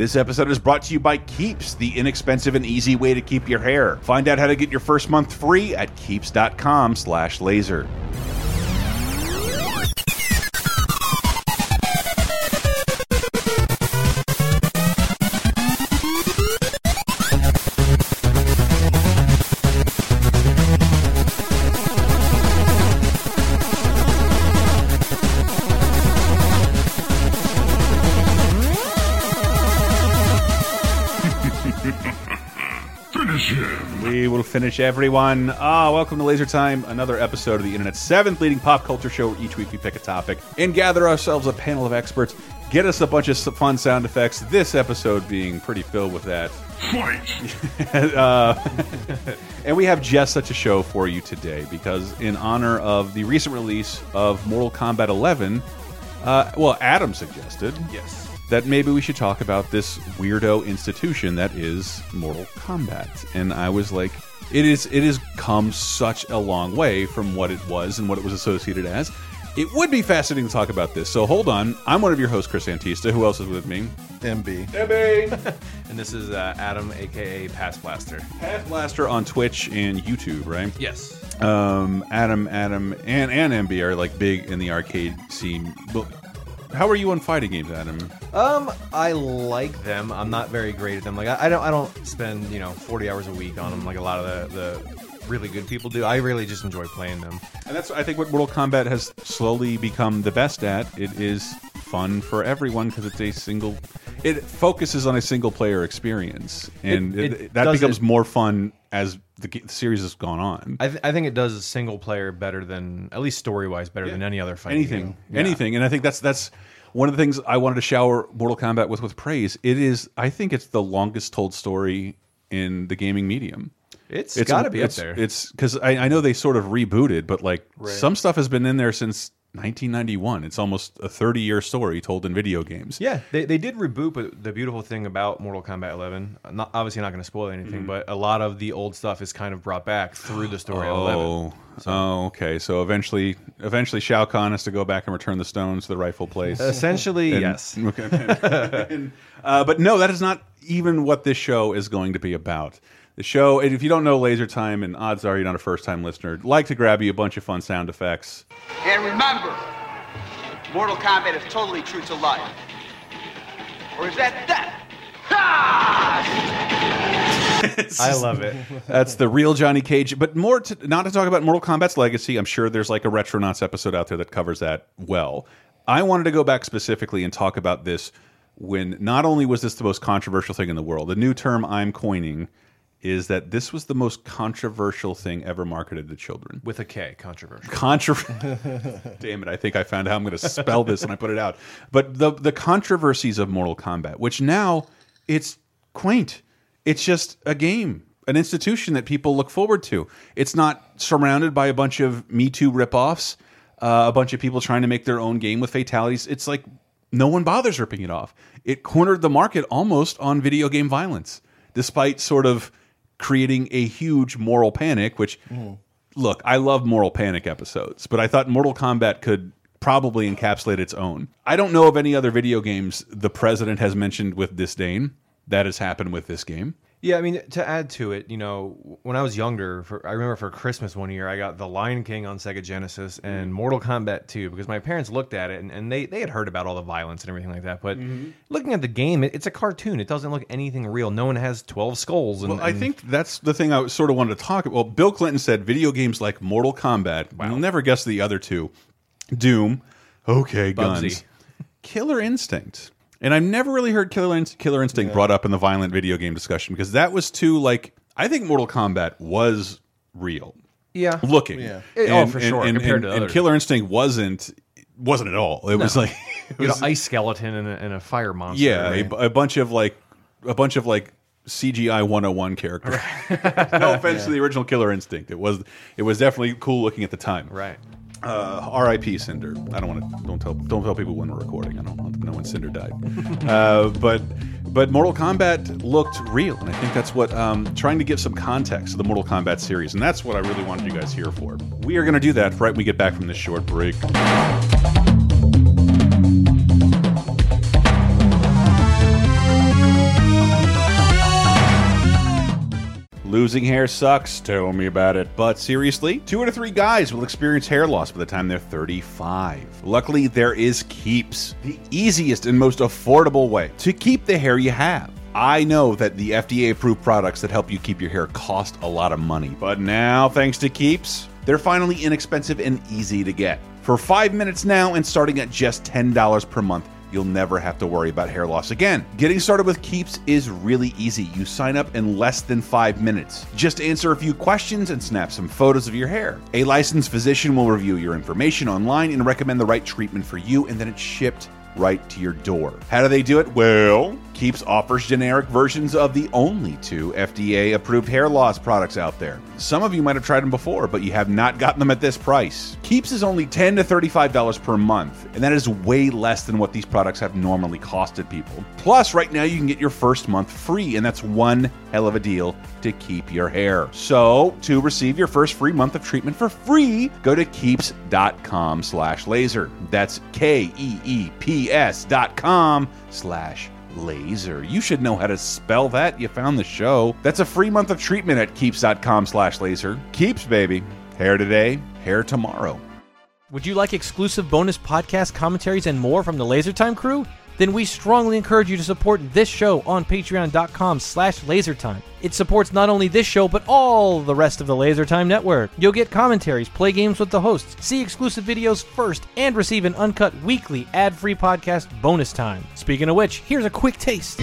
This episode is brought to you by Keeps, the inexpensive and easy way to keep your hair. Find out how to get your first month free at keeps.com/laser. finish everyone. Ah, welcome to Laser Time, another episode of the internet's seventh leading pop culture show where each week we pick a topic and gather ourselves a panel of experts, get us a bunch of fun sound effects. This episode being pretty filled with that. uh, and we have just such a show for you today because, in honor of the recent release of Mortal Kombat 11, uh, well, Adam suggested Yes. that maybe we should talk about this weirdo institution that is Mortal Kombat. And I was like, it is it has come such a long way from what it was and what it was associated as. It would be fascinating to talk about this. So hold on. I'm one of your hosts, Chris Antista. Who else is with me? MB. MB. and this is uh, Adam, aka Pass Blaster. Pass Blaster on Twitch and YouTube, right? Yes. Um, Adam, Adam, and and MB are like big in the arcade scene. How are you on fighting games, Adam? Um, I like them. I'm not very great at them. Like I, I don't, I don't spend you know 40 hours a week on them like a lot of the the really good people do. I really just enjoy playing them. And that's I think what Mortal Kombat has slowly become the best at. It is fun for everyone because it's a single. It focuses on a single player experience, and It- it, it that becomes more fun as the, the series has gone on. I, th I think it does a single player better than at least story wise better than any other fighting anything, game. Yeah. anything, and I think that's that's one of the things I wanted to shower Mortal Kombat with with praise. It is, I think, it's the longest told story in the gaming medium. it's, It's got to be up it's, there. It's because I, I know they sort of rebooted, but like some stuff has been in there since 1991. It's almost a 30 year story told in video games. Yeah, they, they did reboot, but the beautiful thing about Mortal Kombat 11, not obviously not going to spoil anything, but a lot of the old stuff is kind of brought back through the story of 11. Oh, oh, okay. So eventually, eventually, Shao Kahn has to go back and return the stones to the rightful place. Essentially, And- yes. Okay. And, uh, but no, that is not even what this show is going to be about. The show, and if you don't know Laser Time, and odds are you're not a first time listener, like to grab you a bunch of fun sound effects. And remember, Mortal Kombat is totally true to life. Or is that death? Ha! I love it. That's the real Johnny Cage. But more to, not to talk about Mortal Kombat's legacy. I'm sure there's like a Retronauts episode out there that covers that well. I wanted to go back specifically and talk about this when not only was this the most controversial thing in the world, the new term I'm coining is that this was the most controversial thing ever marketed to children. With a K, controversial. Contro Damn it, I think I found how I'm going to spell this when I put it out. But the the controversies of Mortal Kombat, which now it's quaint. It's just a game, an institution that people look forward to. It's not surrounded by a bunch of Me Too ripoffs, uh, a bunch of people trying to make their own game with fatalities. It's like no one bothers ripping it off. It cornered the market almost on video game violence, despite sort of creating a huge moral panic, which look, I love Moral Panic episodes, but I thought Mortal Kombat could probably encapsulate its own. I don't know of any other video games the president has mentioned with disdain. That has happened with this game. Yeah, I mean, to add to it, you know, when I was younger, for, I remember for Christmas one year, I got The Lion King on Sega Genesis and mm-hmm. Mortal Kombat 2 because my parents looked at it and, and they, they had heard about all the violence and everything like that. But mm-hmm. looking at the game, it, it's a cartoon. It doesn't look anything real. No one has 12 skulls. And, Well, I and- think that's the thing I sort of wanted to talk about. Well, Bill Clinton said video games like Mortal Kombat, wow. you'll never guess the other two, Doom, okay, guns, Killer Instinct. And I've never really heard Killer, Inst Killer Instinct brought up in the violent video game discussion because that was too, like, I think Mortal Kombat was real. Yeah. looking. Yeah. Oh, for sure, And, compared and- to and others. Killer Instinct wasn't wasn't at all. It was like it was, an ice skeleton and a, and a fire monster. yeah, right? bu- a bunch of like a bunch of like CGI 101 characters. no offense to the original Killer Instinct. It was it was definitely cool looking at the time. right. Uh, R.I.P. Cinder. I don't want to don't tell don't tell people when we're recording. I don't want to know when Cinder died. uh, but but Mortal Kombat looked real, and I think that's what um, trying to give some context to the Mortal Kombat series, and that's what I really wanted you guys here for. We are going to do that right when we get back from this short break. Losing hair sucks. Tell me about it. But seriously, two out of three guys will experience hair loss by the time they're 35. Luckily, there is Keeps, the easiest and most affordable way to keep the hair you have. I know that the FDA approved products that help you keep your hair cost a lot of money, but now, thanks to Keeps, they're finally inexpensive and easy to get. For five minutes now and starting at just $10 per month, you'll never have to worry about hair loss again. Getting started with Keeps is really easy. You sign up in less than five minutes. Just answer a few questions and snap some photos of your hair. A licensed physician will review your information online and recommend the right treatment for you, and then it's shipped right to your door. How do they do it? Well, Keeps offers generic versions of the only two FDA approved hair loss products out there. Some of you might have tried them before, but you have not gotten them at this price. Keeps is only 10 to $35 per month, and that is way less than what these products have normally costed people. Plus, right now you can get your first month free, and that's one hell of a deal to keep your hair. So, to receive your first free month of treatment for free, go to keeps.com slash laser. That's K-E-E-P-S dot com slash laser. You should know how to spell that. You found the show. That's a free month of treatment at keeps.com slash laser. Keeps, baby. Hair today, hair tomorrow. Would you like exclusive bonus podcast commentaries and more from the Laser Time crew? Then we strongly encourage you to support this show on patreon.com slash lasertime. It supports not only this show, but all the rest of the Lasertime network. You'll get commentaries, play games with the hosts, see exclusive videos first, and receive an uncut weekly ad-free podcast bonus time. Speaking of which, here's a quick taste.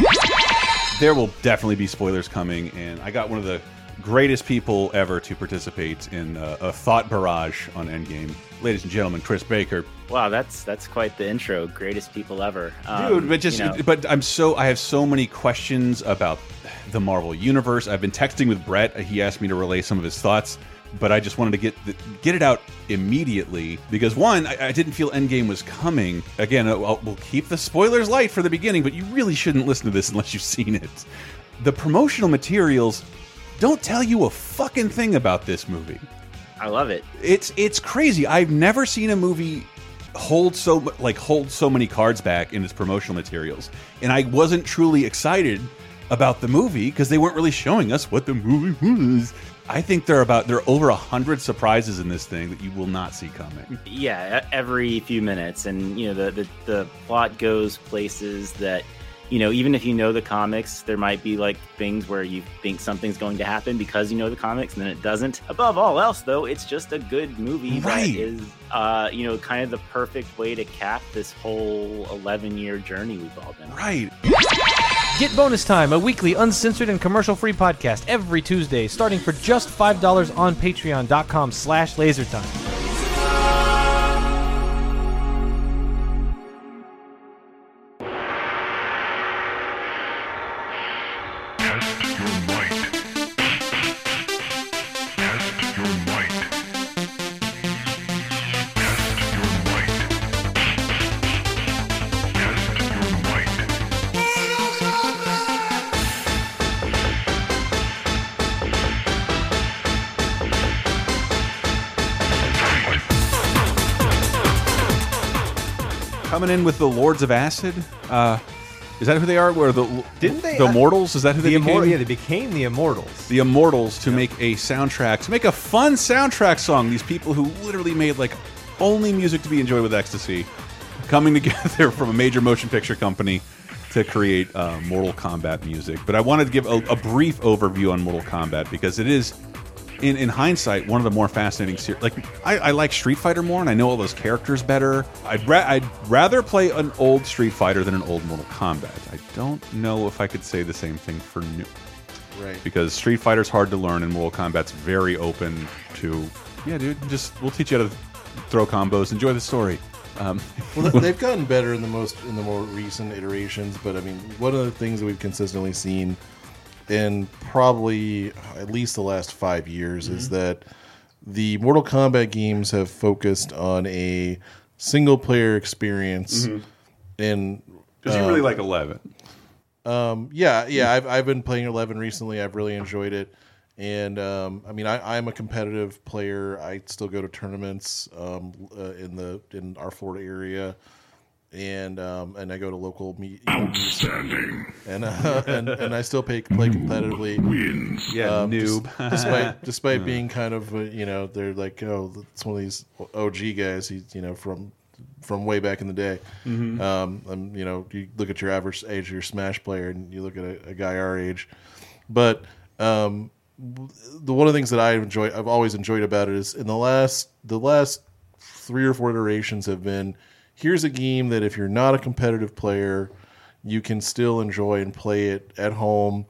There will definitely be spoilers coming, and I got one of the greatest people ever to participate in a, a thought barrage on Endgame. Ladies and gentlemen, Chris Baker. Wow, that's that's quite the intro. Greatest people ever, um, dude. But just, you know. but I'm so I have so many questions about the Marvel universe. I've been texting with Brett. He asked me to relay some of his thoughts, but I just wanted to get the, get it out immediately because one, I, I didn't feel Endgame was coming. Again, I'll, we'll keep the spoilers light for the beginning, but you really shouldn't listen to this unless you've seen it. The promotional materials don't tell you a fucking thing about this movie. I love it. It's it's crazy. I've never seen a movie hold so like hold so many cards back in its promotional materials, and I wasn't truly excited about the movie because they weren't really showing us what the movie was. I think there are about there are over a hundred surprises in this thing that you will not see coming. Yeah, every few minutes, and you know the the, the plot goes places that you know, even if you know the comics, there might be like things where you think something's going to happen because you know the comics and then it doesn't. Above all else, though, it's just a good movie right. that is, uh, you know, kind of the perfect way to cap this whole 11 year journey we've all been on. Right. Get Bonus Time, a weekly uncensored and commercial-free podcast every Tuesday, starting for just $5 on patreon.com slash lasertime. With the Lords of Acid. Uh, is that who they are? Where the didn't they the Immortals? Is that who the they became? Yeah, they became the Immortals. The Immortals to yep. make a soundtrack, to make a fun soundtrack song. These people who literally made like only music to be enjoyed with ecstasy, coming together from a major motion picture company to create uh, Mortal Kombat music. But I wanted to give a, a brief overview on Mortal Kombat because it is in, in hindsight, one of the more fascinating series. Like, I, I, like Street Fighter more, and I know all those characters better. I'd, ra I'd rather play an old Street Fighter than an old Mortal Kombat. I don't know if I could say the same thing for new. Right. Because Street Fighter's hard to learn, and Mortal Kombat's very open to, yeah, dude, just we'll teach you how to throw combos. Enjoy the story. Um, well, they've gotten better in the most in the more recent iterations, but I mean, one of the things that we've consistently seen in probably at least the last five years mm-hmm. is that the Mortal Kombat games have focused on a single player experience. Mm-hmm. And because you really um, like Eleven. Um, yeah, yeah, I've I've been playing Eleven recently. I've really enjoyed it, and um, I mean, I, I'm a competitive player. I still go to tournaments um, uh, in the in our Florida area, and um, and I go to local meet. Outstanding. And, uh, and and I still pay, play competitively. Wins, Yeah, Um, des- noob. despite despite being kind of uh, you know they're like oh it's one of these OG guys he's you know from from way back in the day. Mm-hmm. Um, and, you know you look at your average age of your Smash player and you look at a, a guy our age, but um, the one of the things that I enjoy I've always enjoyed about it is in the last the last three or four iterations have been here's a game that if you're not a competitive player you can still enjoy and play it at home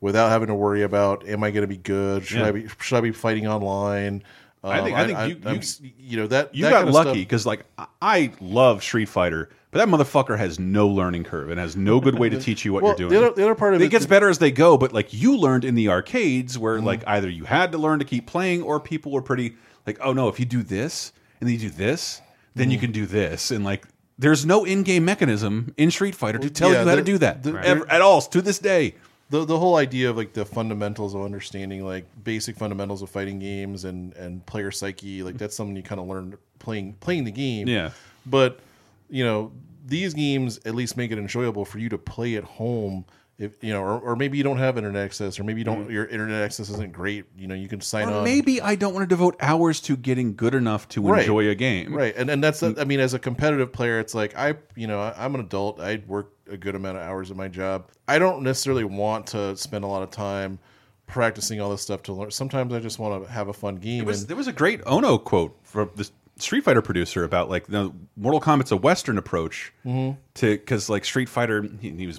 without having to worry about am I going to be good should Yeah. I be should I be fighting online I think- I think you- I'm you- you know that You that got lucky because, like, I- I love Street Fighter, but that motherfucker has no learning curve and has no good way to teach you what Well, you're the doing. other- the other part of it, it- gets better as they go, but like you learned in the arcades, where Mm-hmm. like either you had to learn to keep playing, or people were pretty like, oh no, if you do this and then you do this, then you Mm-hmm. can do this, and like. There's no in-game mechanism in Street Fighter to tell yeah, you how to do that the- ever, at all to this day. the the whole idea of like the fundamentals of understanding like basic fundamentals of fighting games and and player psyche like that's something you kind of learn playing playing the game Yeah. but you know these games at least make it enjoyable for you to play at home if you know or, or maybe you don't have internet access or maybe you don't your internet access isn't great you know you can sign. Or on maybe I don't want to devote hours to getting good enough to Right. enjoy a game. right and and that's i mean as a competitive player it's like i you know i'm an adult i work a good amount of hours at my job i don't necessarily want to spend a lot of time practicing all this stuff to learn sometimes i just want to have a fun game was, and there was a great Ono quote from the Street Fighter producer about like the Mortal Kombat's a Western approach Mm-hmm. to because like Street Fighter he, he was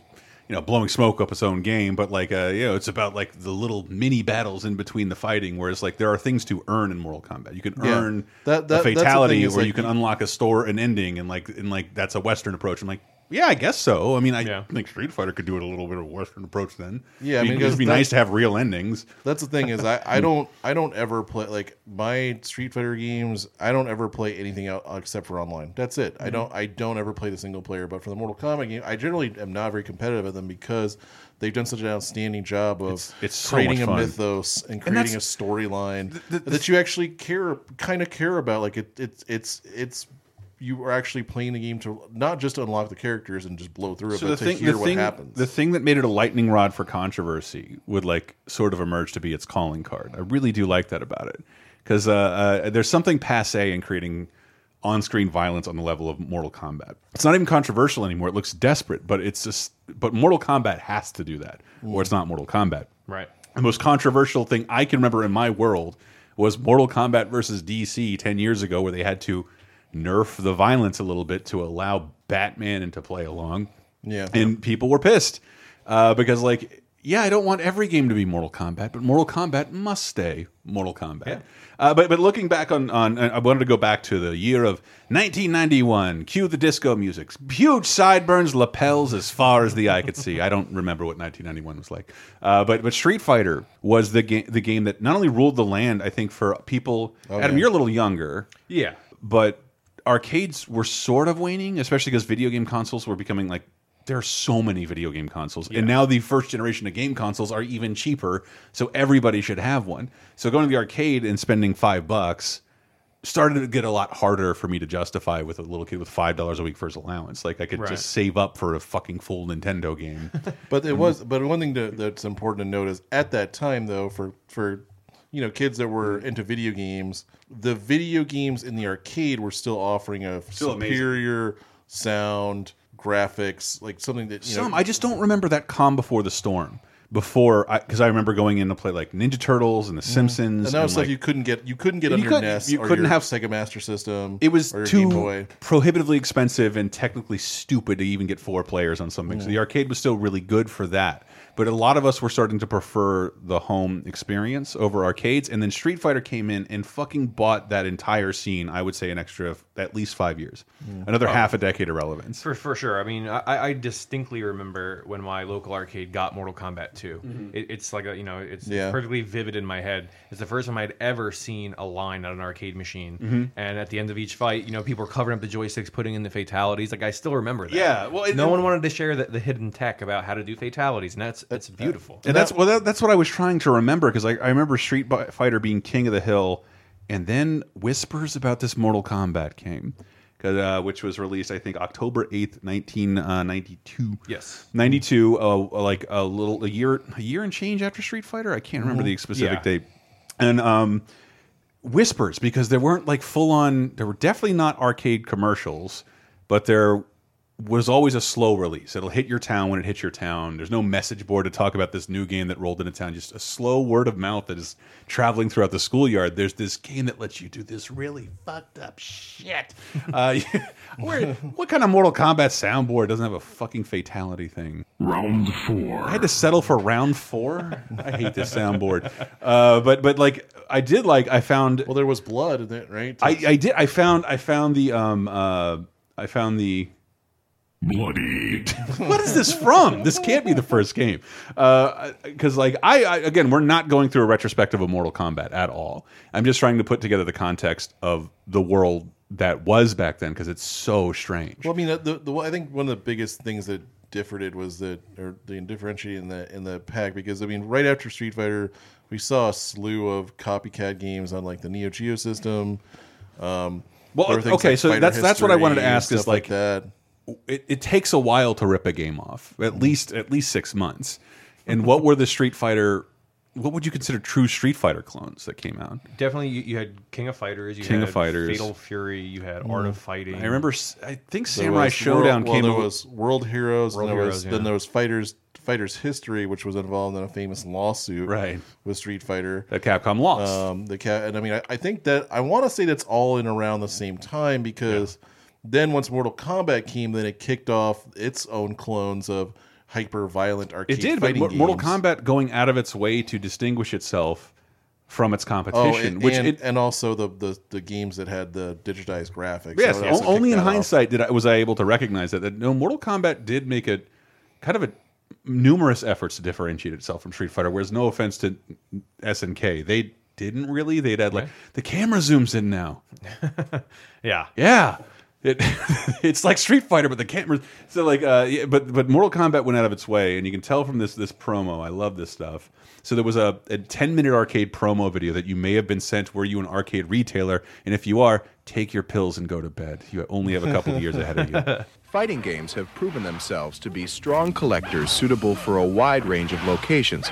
you know blowing smoke up its own game, but like uh, you know it's about like the little mini battles in between the fighting, whereas like there are things to earn in Mortal Kombat. You can Yeah. earn That- that- a that's the thing fatality, or like, you can unlock a store an ending, and like and like that's a Western approach. I'm like. Yeah, I guess so. I mean, I Yeah. think Street Fighter could do it a little bit of a Western approach then. Yeah, I mean, it'd be that- nice to have real endings. that's the thing is I, I don't I don't ever play like my Street Fighter games. I don't ever play anything out except for online. That's it. Mm-hmm. I don't I don't ever play the single player. But for the Mortal Kombat game, I generally am not very competitive at them because they've done such an outstanding job of It's- it's so creating much a fun. mythos and And creating a that's- storyline the- the- that you actually care kind of care about. Like it, it's it's it's you are actually playing the game to not just unlock the characters and just blow through it, but to hear what happens. The thing that made it a lightning rod for controversy would like sort of emerge to be its calling card. I really do like that about it because uh, uh, there's something passe in creating on-screen violence on the level of Mortal Kombat. It's not even controversial anymore. It looks desperate, but it's just but Mortal Kombat has to do that, or it's not Mortal Kombat. Right. The most controversial thing I can remember in my world was Mortal Kombat versus DC 10 years ago, where they had to nerf the violence a little bit to allow Batman into play along. Yeah. And people were pissed uh, because, like, yeah, I don't want every game to be Mortal Kombat, but Mortal Kombat must stay Mortal Kombat. Uh, but but looking back on on, I wanted to go back to the year of 1991. Cue the disco music. Huge sideburns, lapels as far as the eye could see. I don't remember what 1991 was like. Uh, but but Street Fighter was the game the game that not only ruled the land. I think for people. Adam, yeah. you're a little younger Yeah. but arcades were sort of waning, especially because video game consoles were becoming like there are so many video game consoles, and now the first generation of game consoles are even cheaper, so everybody should have one. So going to the arcade and spending five bucks started to get a lot harder for me to justify with a little kid with five dollars a week for his allowance. Like I could Right. just save up for a fucking full Nintendo game. But it was. But one thing to, that's important to note is at that time, though, for for you know kids that were mm. into video games, the video games in the arcade were still offering a Still amazing. superior sound, graphics, like something that you Some know. I just don't remember that calm before the storm. Before, because I, remember going in to play like Ninja Turtles and The mm. Simpsons, and that was stuff like, you couldn't get. You couldn't get You on your couldn't- NES. you or couldn't your have- Sega Master System. it was or your Game too Boy. prohibitively expensive and technically stupid to even get four players on something. So the arcade was still really good for that. But a lot of us were starting to prefer the home experience over arcades. And then Street Fighter came in and fucking bought that entire scene, I would say, an extra at least five years. Mm. Another half a decade of relevance. For, for sure. I mean, I, I distinctly remember when my local arcade got Mortal Kombat 2. Mm-hmm. It, it's like a, you know, it's Yeah. perfectly vivid in my head. It's the first time I'd ever seen a line on an arcade machine. Mm-hmm. And at the end of each fight, you know, people were covering up the joysticks, putting in the fatalities. Like I still remember that. Yeah, well, it- no one wanted to share the, the hidden tech about how to do fatalities, and that's that's beautiful. And that's well, that, that's what I was trying to remember because I, I remember Street Fighter being king of the hill, and then whispers about this Mortal Kombat came uh, which was released I think October eighth, nineteen ninety two. Yes. 92 uh, like a little a year a year and change after street fighter i can't remember the specific Yeah. date and um whispers because there weren't like full on there were definitely not arcade commercials but there was always a slow release. It'll hit your town when it hits your town. There's no message board to talk about this new game that rolled into town. Just a slow word of mouth that is traveling throughout the schoolyard. There's this game that lets you do this really fucked up shit. Uh, where, what kind of mortal kombat soundboard doesn't have a fucking fatality thing? Round four. I had to settle for round four. I hate this soundboard, uh, but but like I did like I found Well, there was blood in it, right? I, I did I found I found the um uh I found the Bloody. what is this from? This can't be the first game, because like I, I again we're not going through a retrospective of Mortal Kombat at all. I'm just trying to put together the context of the world that was back then because it's so strange. Well, I mean, the, the, the I think one of the biggest things that differed it was that, or the differentiating in the in the pack because I mean, right after Street Fighter, we saw a slew of copycat games on like the Neo Geo system. Um, Well, there were things okay, like so Fighter that's- that's what I wanted to ask is, stuff like, that. It, it takes a while to rip a game off at least at least six months and what were the street fighter what would you consider true street fighter clones that came out Definitely, you, you had King of Fighters, you King had of Fighters. Fatal Fury, you had Art of Fighting. i remember I think There samurai Shodown World, well, came there out was World Heroes, World and there Heroes, was yeah. then there was Fighters Fighters History, which was involved in a famous lawsuit Right. with Street Fighter. that capcom lost Um, the cat, and I mean, I, I think that I want to say that's all in around the same time because then once Mortal Kombat came, then it kicked off its own clones of hyper violent arcade it did but fighting Mor- mortal kombat going out of its way to distinguish itself from its Oh, competition and, which and, it and also the, the the games that had the digitized graphics. yes That o- only in kicked that off. hindsight did I, was i able to recognize that, that no mortal kombat did make a kind of a numerous efforts to differentiate itself from street fighter whereas no offense to snk they didn't really they'd had like the camera zooms in now yeah. yeah it, it's like Street Fighter, but the cameras. So like, uh, yeah, but but Mortal Kombat went out of its way, and you can tell from this this promo. I love this stuff. So there was a, a ten minute arcade promo video that you may have been sent. Were you an arcade retailer? And if you are, take your pills and go to bed. You only have a couple of years ahead of you. Fighting games have proven themselves to be strong collectors suitable for a wide range of locations.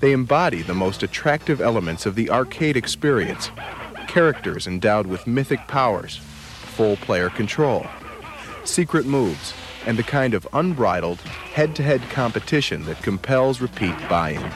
They embody the most attractive elements of the arcade experience characters endowed with mythic powers, full player control, secret moves, and the kind of unbridled head to head competition that compels repeat buy in.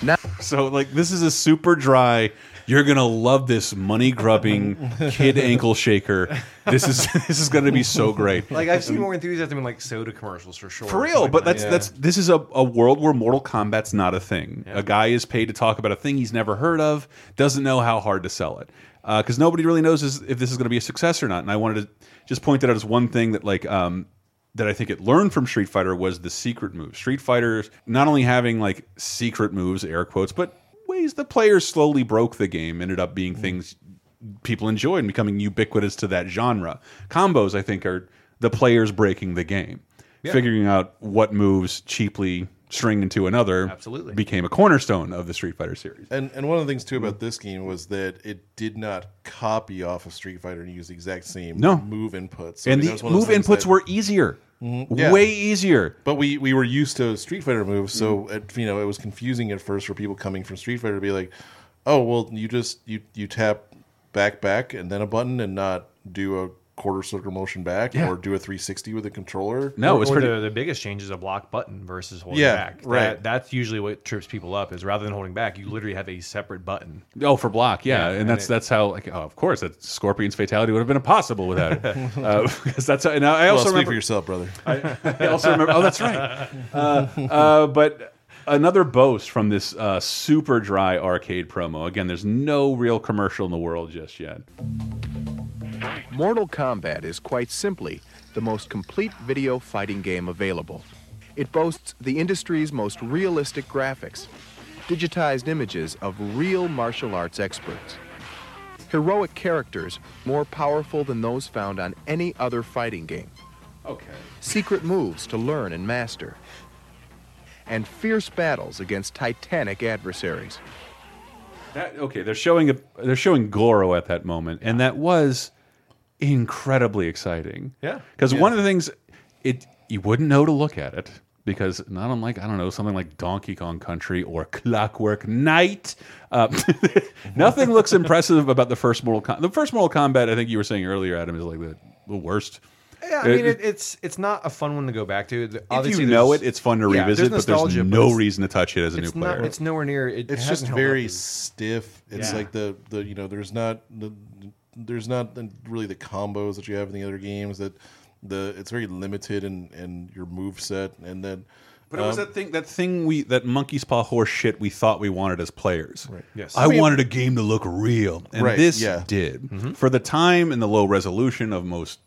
Now, So like, this is a super dry. You're gonna love this money grubbing kid ankle shaker. This is this is gonna be so great. Like I've seen more enthusiasm in like soda commercials for sure. For real, but that. that's that's this is a, a world where Mortal Kombat's not a thing. A guy is paid to talk about a thing he's never heard of, doesn't know how hard to sell it, because nobody really knows is- if this is going to be a success or not. And I wanted to just point that out as one thing that like um, that I think it learned from Street Fighter was the secret moves. Street Fighters not only having like secret moves, air quotes, but ways the players slowly broke the game ended up being mm-hmm. things people enjoyed and becoming ubiquitous to that genre. Combos, I think, are the players breaking the game, figuring out what moves cheaply string into another. Absolutely. became a cornerstone of the Street Fighter series. And and one of the things too about mm-hmm. this game was that it did not copy off of Street Fighter and use the exact same No. move inputs. So, and I mean, the one move inputs that- were easier, yeah. way easier. But we we were used to Street Fighter moves, so Mm. it, you know it was confusing at first for people coming from Street Fighter to be like, oh well, you just you you tap back back and then a button and not do a quarter circle motion back Yeah. or do a 360 with a controller. No, or, it's or pretty. the, the biggest change is a block button versus holding Yeah, back. right. That, that's usually what trips people up is rather than holding back, you literally have a separate button. Oh, for block, yeah, Yeah, and and that's it- that's how like oh, of course that Scorpion's fatality would have been impossible without it. uh, because that's how, and I Well, also speak remember for yourself, brother. I also remember. Oh, that's right. Uh, uh, but another boast from this uh, super dry arcade promo. Again, there's no real commercial in the world just yet. Mortal Kombat is quite simply the most complete video fighting game available. It boasts the industry's most realistic graphics, digitized images of real martial arts experts, heroic characters more powerful than those found on any other fighting game, Okay. secret moves to learn and master, and fierce battles against titanic adversaries. That, okay, they're showing a they're showing Goro at that moment, and that was incredibly exciting. Yeah. because one of the things it you wouldn't know to look at it because not unlike I don't know something like Donkey Kong Country or Clockwork Knight, uh, nothing looks impressive about the first Mortal Kombat. The first Mortal Kombat, I think you were saying earlier, Adam, is like the, the worst. Yeah, I mean, it, it's it's not a fun one to go back to. If Obviously, you know it, it's fun to yeah, revisit, but there's no it's- reason to touch it as a new player. not. It's nowhere near. It it's hasn't just very stiff. It's Yeah. like the the you know there's not the there's not really the combos that you have in the other games that the it's very limited in in your move set and then But it was um, that thing, that thing we, that monkey's paw horse shit we thought we wanted as players. Right. Yes. I, I mean- wanted a game to look real, and Right, this yeah. did for the time and the low resolution of most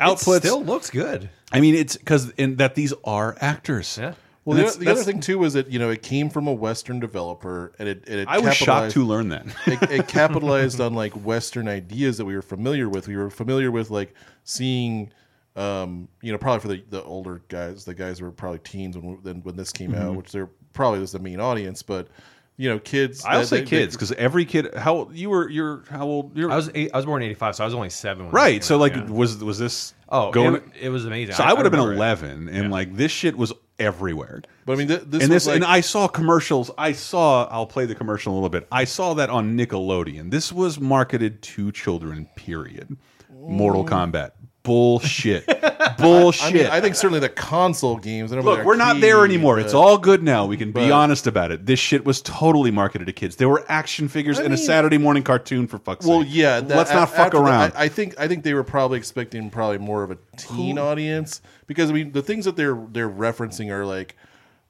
outputs. It still looks good. I mean, it's because in that these are actors. Yeah. Well the, the other thing too was that you know it came from a Western developer and it, and it I was shocked capitalized- to learn that. it, it capitalized on like Western ideas that we were familiar with. We were familiar with like seeing, um, you know, probably for the, the older guys, the guys who were probably teens when when, when this came Mm-hmm. out, which they're probably was the main audience, but you know, kids. I'll that- say they- kids because every kid. How old you were? You're how old? You're I was eight, I was born in '85, so I was only seven. When right. So out, like, yeah. was was this? oh, going? it, it was amazing. so I, would have been remember it. eleven, and like this shit was everywhere. But I mean, th- this and this like, and I saw commercials. I saw. I'll play the commercial a little bit. I saw that on Nickelodeon. This was marketed to children. Period. Mortal Kombat. Bullshit. Bullshit. I mean, I think certainly the console games. I don't know Look, we're not there anymore. but- It's all good now. We can be honest about it. This shit was totally marketed to kids. There were action figures I in a Saturday morning cartoon for fuck's Well, sake. Well, yeah. that- let's not fuck around. I, I think I think they were probably expecting probably more of a teen audience because I mean the things that they're they're referencing are like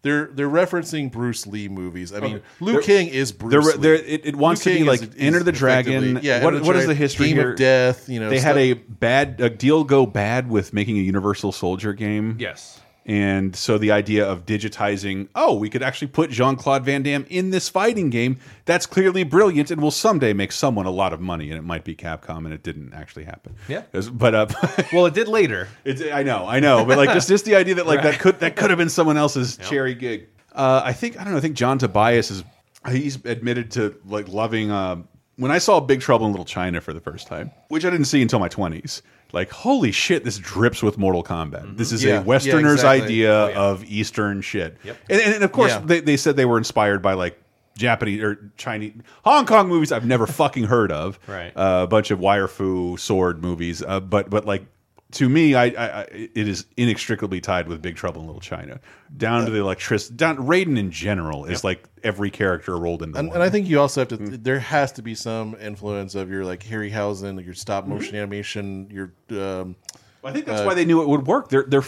they're they're referencing Bruce Lee movies. I mean, Liu They're- Kang is Bruce. They're- Lee. they're- it- it wants Liu to be Kang like is- is Enter the Dragon. Yeah, What- Enter what is Dragon, the history Game here? of Death. You know, they had a bad a deal go bad with making a Universal Soldier game. Yes. And so the idea of digitizing, oh, we could actually put Jean Claude Van Damme in this fighting game. That's clearly brilliant and will someday make someone a lot of money. And it might be Capcom, and it didn't actually happen. Yeah. But uh, Well, it did later. It's, I know, I know, but like just just the idea that like that could that could have been someone else's cherry gig. Uh, I think I don't know. I think John Tobias is he's admitted to like loving. Uh, when I saw Big Trouble in Little China for the first time, which I didn't see until my twenties. Like holy shit, this drips with Mortal Kombat. This is Yeah, a Westerner's yeah, exactly. idea Oh, yeah. of Eastern shit. Yep. And, and of course, they, they said they were inspired by like Japanese or Chinese, Hong Kong movies I've never fucking heard of. Right. Uh, a bunch of wire fu sword movies. Uh, but but like to me, I, I, I it is inextricably tied with Big Trouble in Little China, down to the electricity. Down Raiden in general is like every character rolled into And, one. and I think you also have to. Mm. There has to be some influence of your like Harryhausen, your stop Mm-hmm. motion animation, your. Um, I think that's uh, why they knew it would work. They're they're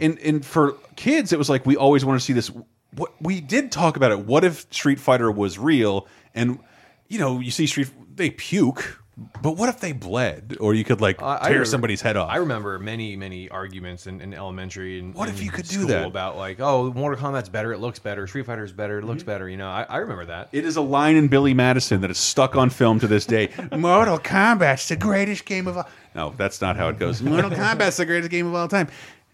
and and for kids, it was like we always want to see this. What we did talk about it. What if Street Fighter was real? And you know, you see Street, they puke. But what if they bled, or you could like I- I tear remember- somebody's head off? I remember many, many arguments in, in elementary and What if you could do that? about like, oh, Mortal Kombat's better, it looks better, Street Fighter's better, it looks better. You know, I, I remember that. It is a line in Billy Madison that is stuck on film to this day. Mortal Kombat's the greatest game of all. No, that's not how it goes. Mortal Kombat's the greatest game of all time.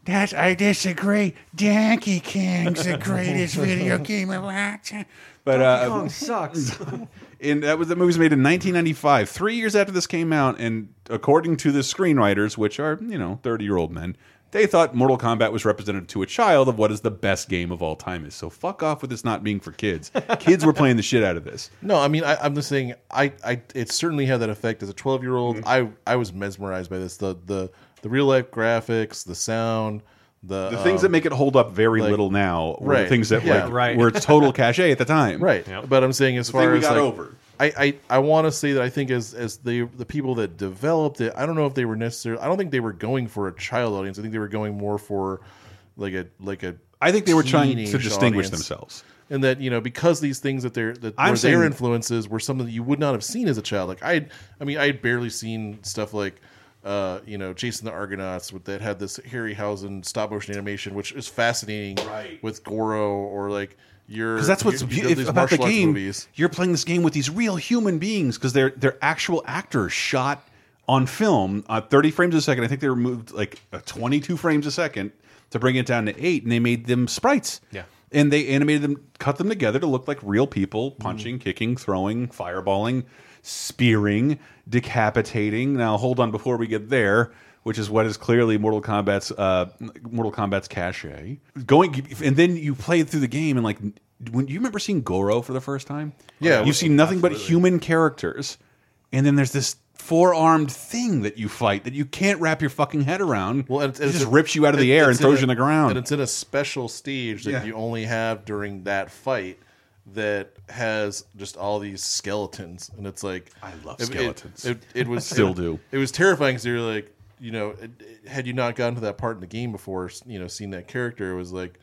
That's I disagree. Donkey Kong's the greatest video game of all time. But uh, Kong sucks. and that was the movie was made in 1995, three years after this came out, and according to the screenwriters, which are you know 30 year old men, they thought Mortal Kombat was representative to a child of what is the best game of all time is. So fuck off with this not being for kids. kids were playing the shit out of this. no, I mean I, I'm just saying. I, I it certainly had that effect as a 12 year old. Mm-hmm. I I was mesmerized by this. The the the real life graphics, the sound, the The things that um, make it hold up very like- little now were the Right, things that yeah. like Right. were total cachet at the time. right. Yep. But I'm saying as The far thing we as got like, over. I, I, I want to say that I think as as the the people that developed it, I don't know if they were necessarily. I don't think they were going for a child audience. I think they were going more for like a like a. I think they were trying to distinguish audience. themselves. and that you know because these things that they're that I'm were saying- their influences were something that you would not have seen as a child. Like I, I mean, I had barely seen stuff like. Uh, you know, Jason the Argonauts with that had this Harryhausen stop motion animation, which is fascinating, Right. With Goro or like your Because that's what's you- you beautiful about the game. movies. You're playing this game with these real human beings because they're they're actual actors shot on film at 30 frames a second. I think they removed like uh, 22 frames a second to bring it down to eight, and they made them sprites. Yeah. and they animated them, cut them together to look like real people punching, kicking, throwing, fireballing, spearing, decapitating. Now, hold on before we get there. Which is what is clearly Mortal Kombat's uh, Mortal Kombat's cachet. Going and then you play through the game and like when you remember seeing Goro for the first time. Yeah, you've seen nothing but human characters, and then there's this four armed thing that you fight that you can't wrap your fucking head around. Well, it it's, it's just a- rips you out of the it- air and throws a- you in the ground. And it's in a special stage that Yeah. you only have during that fight that has just all these skeletons, and it's like I love it- it- skeletons. It, it was Still it- do. It was terrifying because you're like, you know, it, it- had you not gotten to that part in the game before, you know, seeing that character, it was like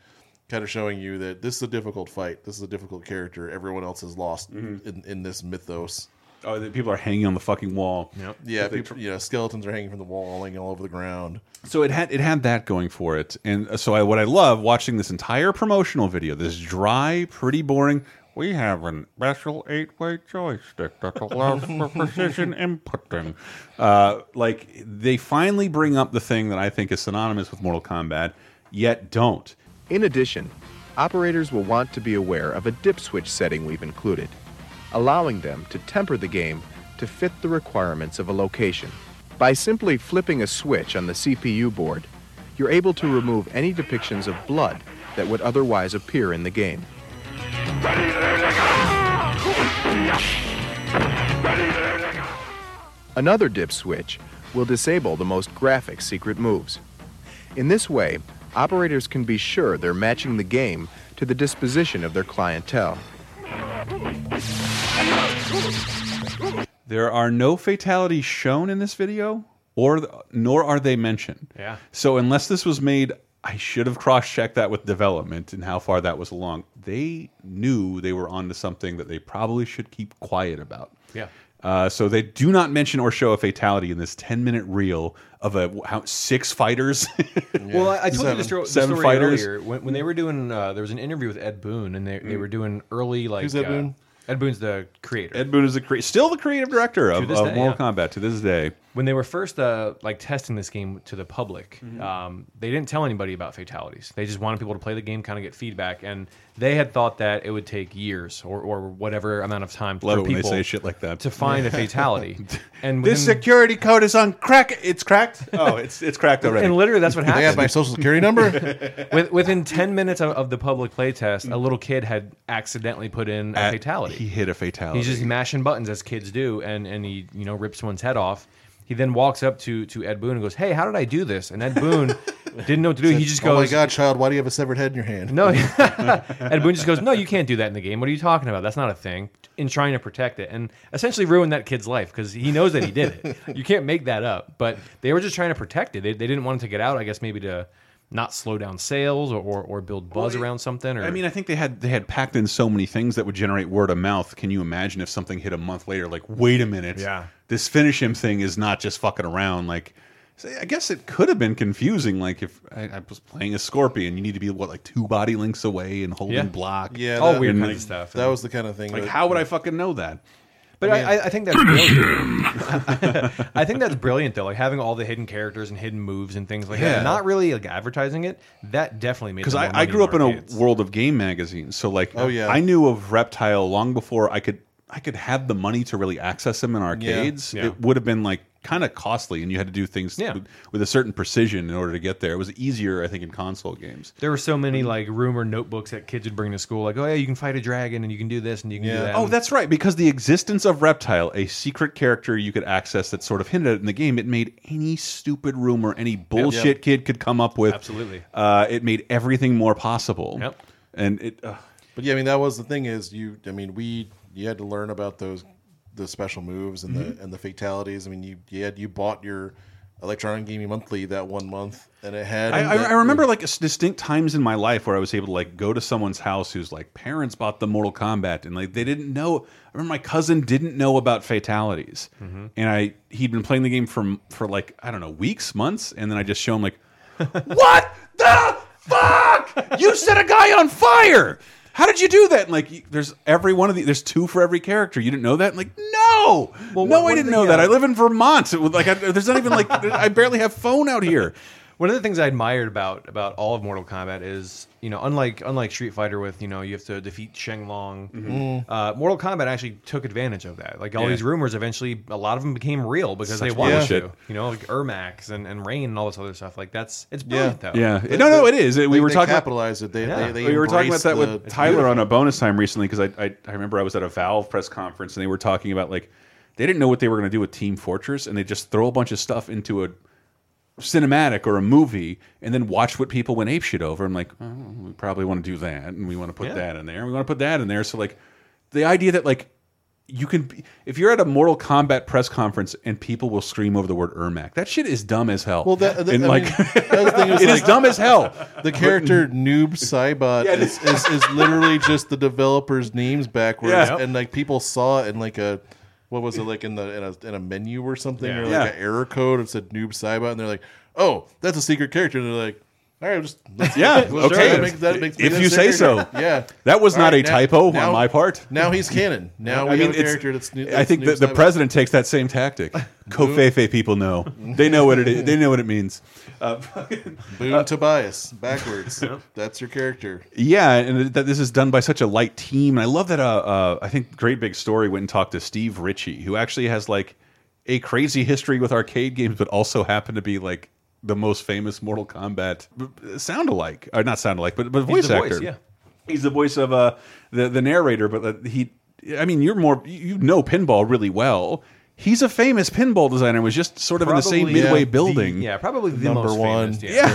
kind of showing you that this is a difficult fight. This is a difficult character. Everyone else is lost Mm-hmm. in, in this mythos. Oh, the people are hanging on the fucking wall. Yeah, They people, you know, skeletons are hanging from the wall, laying all over the ground. So it had it had that going for it, and uh, so I, what I love watching this entire promotional video, this dry, pretty boring. We have an special eight-way joystick that allows for precision inputting. Uh, like they finally bring up the thing that I think is synonymous with Mortal Kombat, yet don't. In addition, operators will want to be aware of a dip switch setting we've included, allowing them to temper the game to fit the requirements of a location. By simply flipping a switch on the CPU board, you're able to remove any depictions of blood that would otherwise appear in the game. Another dip switch will disable the most graphic secret moves. In this way, operators can be sure they're matching the game to the disposition of their clientele. There are no fatalities shown in this video, or nor are they mentioned. Yeah. So unless this was made, I should have cross-checked that with development and how far that was along. They knew they were onto something that they probably should keep quiet about. Yeah. Uh, so they do not mention or show a fatality in this 10-minute reel of a how, six fighters. Well, I, I told you Seven. the, sto- the Seven story fighters. earlier when, when they were doing. Uh, there was an interview with Ed Boon, and they, they were doing early like. Who's Ed uh, Boon? Ed Boon's the creator. Ed Boon is the cre still the creative director of, of day, Mortal yeah. Kombat to this day. When they were first uh, like testing this game to the public, Mm-hmm. um, they didn't tell anybody about fatalities. They just wanted people to play the game, kind of get feedback, and they had thought that it would take years or, or whatever amount of time Love for it when they people say shit like that. to find a fatality. and This within- security code is on crack. It's cracked. Oh, it's it's cracked already. and literally that's what happened. They have my social security number. With, within 10 minutes of, of the public playtest, a little kid had accidentally put in a At- fatality. He hit a fatality. He's just mashing buttons as kids do, and and he you know rips someone's head off. He then walks up to to Ed Boon and goes, "Hey, how did I do this?" And Ed Boon didn't know what to do. He just goes, oh my god, child, why do you have a severed head in your hand? "No." Ed Boon just goes, "No, you can't do that in the game. What are you talking about? That's not a thing." In trying to protect it, and essentially ruin that kid's life because he knows that he did it. You can't make that up. But they were just trying to protect it. They, they didn't want it to get out. I guess maybe to not slow down sales or, or, or build buzz Well, around something. Or I mean, I think they had they had packed in so many things that would generate word of mouth. Can you imagine if something hit a month later? Like, wait a minute, Yeah. this finish him thing is not just fucking around. Like, I guess it could have been confusing. Like, if I, I was playing a scorpion, you need to be what like two body links away and holding Yeah. block. Yeah, all that- weird and, kinds like, of stuff. That was the kind of thing. like that- how would I fucking know that? But I, I, I think that's brilliant. I think that's brilliant though, like having all the hidden characters and hidden moves and things like Yeah. that. Not really like advertising it. That definitely made because I, I grew up in a world of game magazines, so like, Oh, yeah. I knew of Reptile long before I could I could have the money to really access them in arcades. Yeah. It would have been like kind of costly, and you had to do things Yeah. with, with a certain precision in order to get there. It was easier, I think, in console games. There were so many like rumor notebooks that kids would bring to school, like, oh yeah, you can fight a dragon and you can do this and you can do that. Oh, that's right. Because the existence of Reptile, a secret character you could access that sort of hinted at in the game, it made any stupid rumor, any bullshit kid could come up with. Absolutely. Uh, it made everything more possible. Yep. And it. Uh, But yeah, I mean that was the thing is you. I mean we you had to learn about those the special moves and Mm-hmm. the and the fatalities. I mean you you had you bought your electronic gaming monthly that one month and it had. I, I, that- I remember like distinct times in my life where I was able to like go to someone's house whose like parents bought the Mortal Kombat and like they didn't know. I remember my cousin didn't know about fatalities, and I he'd been playing the game for for like I don't know weeks, months, and then I just show him like, what the fuck? You set a guy on fire. How did you do that? And like, there's every one of the, there's two for every character. You didn't know that? And like, no, no, what- I didn't know that. uh, I live in Vermont. It was like, I, there's not even like, I barely have phone out here. One of the things I admired about about all of Mortal Kombat is, you know, unlike unlike Street Fighter with, you know, you have to defeat Sheng Long. Mhm. Uh, Mortal Kombat actually took advantage of that. Like all Yeah. these rumors, eventually, a lot of them became real because Such they wanted bullshit. to. You know, like Ermac and, and Rain and all this other stuff. Like that's it's brilliant though. Yeah. no, no, it is. we they- were talking capitalized it. They- Yeah. they- they we were talking about that the- with It's Tyler on a bonus time recently because I, I I remember I was at a Valve press conference and they were talking about like they didn't know what they were going to do with Team Fortress and they just throw a bunch of stuff into a cinematic or a movie and then watch what people went apeshit over. I'm like, oh, we probably want to do that and we want to put Yeah. that in there. and We want to put that in there. So like the idea that like you can be, if you're at a Mortal Kombat press conference and people will scream over the word Ermac, that shit is dumb as hell. Well, that, that and I like mean, that was the thing, it is dumb as hell. The character Noob Saibot Yeah, is, is, is literally just the developers' names backwards, Yeah. and like people saw it in like a what was it like in the in a, in a menu or something Yeah. or like Yeah. an error code. It said Noob Saibot, and they're like, "Oh, that's a secret character." And they're like, "All right, just let's- Yeah, let's okay. that. Make- that makes- If you say so. Yeah, That was All not right, a now- typo now- on my part. Now he's canon. Now we I mean, have a it's- character that's. New, I that's think the, the president takes that same tactic. Covfefe people know. They know what it is. They know what it means. Uh, Boon Tobias backwards. That's your character. yeah, and that this is done by such a light team. And I love that. Uh, uh, I think Great Big Story went and talked to Steve Ritchie, who actually has like a crazy history with arcade games, but also happened to be like the most famous Mortal Kombat sound alike, or not sound alike, but but voice the voice, actor. yeah. he's the voice of uh the the narrator, but uh, he. I mean, you're more you know pinball really well. He's a famous pinball designer. Was just sort of in the same Probably, midway yeah, building. The, yeah, probably the Number most one. famous. Yeah.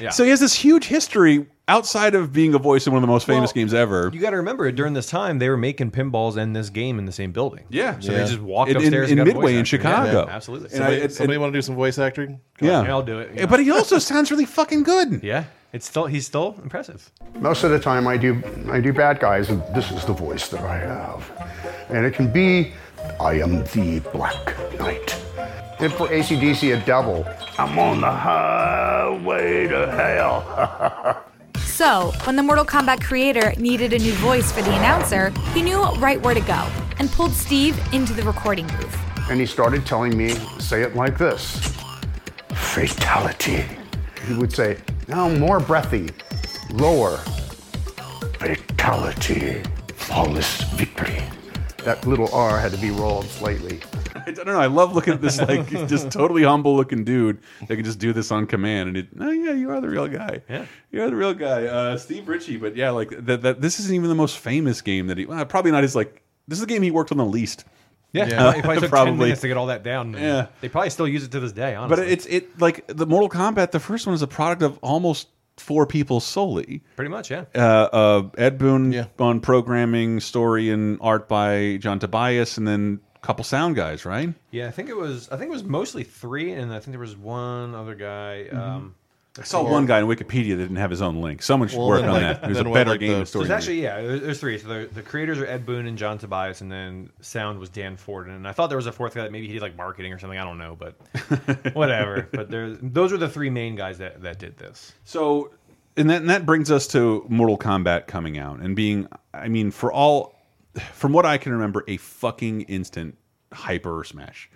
Yeah. Yeah. So he has this huge history outside of being a voice in one of the most famous Well, games ever. You got to remember during this time they were making pinballs and this game in the same building. Yeah. so Yeah. they just walked In- in- upstairs in and got a Midway voice in actor. Chicago. Yeah, absolutely. And Somebody, somebody want to do some voice acting? yeah. Yeah, I'll do it. yeah. But he also sounds really fucking good. yeah, it's still he's still impressive. Most of the time, I do I do bad guys, and this is the voice that I have, and it can be, I am the Black Knight. And for ACDC, a devil. I'm on the highway to hell. So, when the Mortal Kombat creator needed a new voice for the announcer, he knew right where to go and pulled Steve into the recording booth. and he started telling me, say it like this Fatality. He would say, now more breathy, lower. Fatality. Flawless victory. That little R had to be rolled slightly. I don't know. I love looking at this like just totally humble looking dude that can just do this on command. And it, oh yeah, you are the real guy. Yeah. you are the real guy, uh, Steve Ritchie. But yeah, like that. That this isn't even the most famous game that he. Well, probably not his like. This is the game he worked on the least. Yeah, Yeah. it probably took Probably. ten minutes to get all that down. Yeah. they probably still use it to this day. Honestly, But it's it like the Mortal Kombat. The first one is a product of almost four people solely. pretty much yeah. Uh, uh, Ed Boon Yeah. on programming, story, and art by John Tobias, and then a couple sound guys, right? Yeah, I think it was. I think it was mostly three, and I think there was one other guy. Mm-hmm. Um, I saw one guy on Wikipedia that didn't have his own link. Someone should Well, work on like- that. There's then a better like game the- story. there's actually yeah, there- there's three. So the, the creators are Ed Boon and John Tobias, and then sound was Dan Forden. And I thought there was a fourth guy that maybe he did like marketing or something. I don't know, but whatever. but there's those were the three main guys that that did this. So, and that, and that brings us to Mortal Kombat coming out and being, I mean, for all, from what I can remember, a fucking instant hyper smash.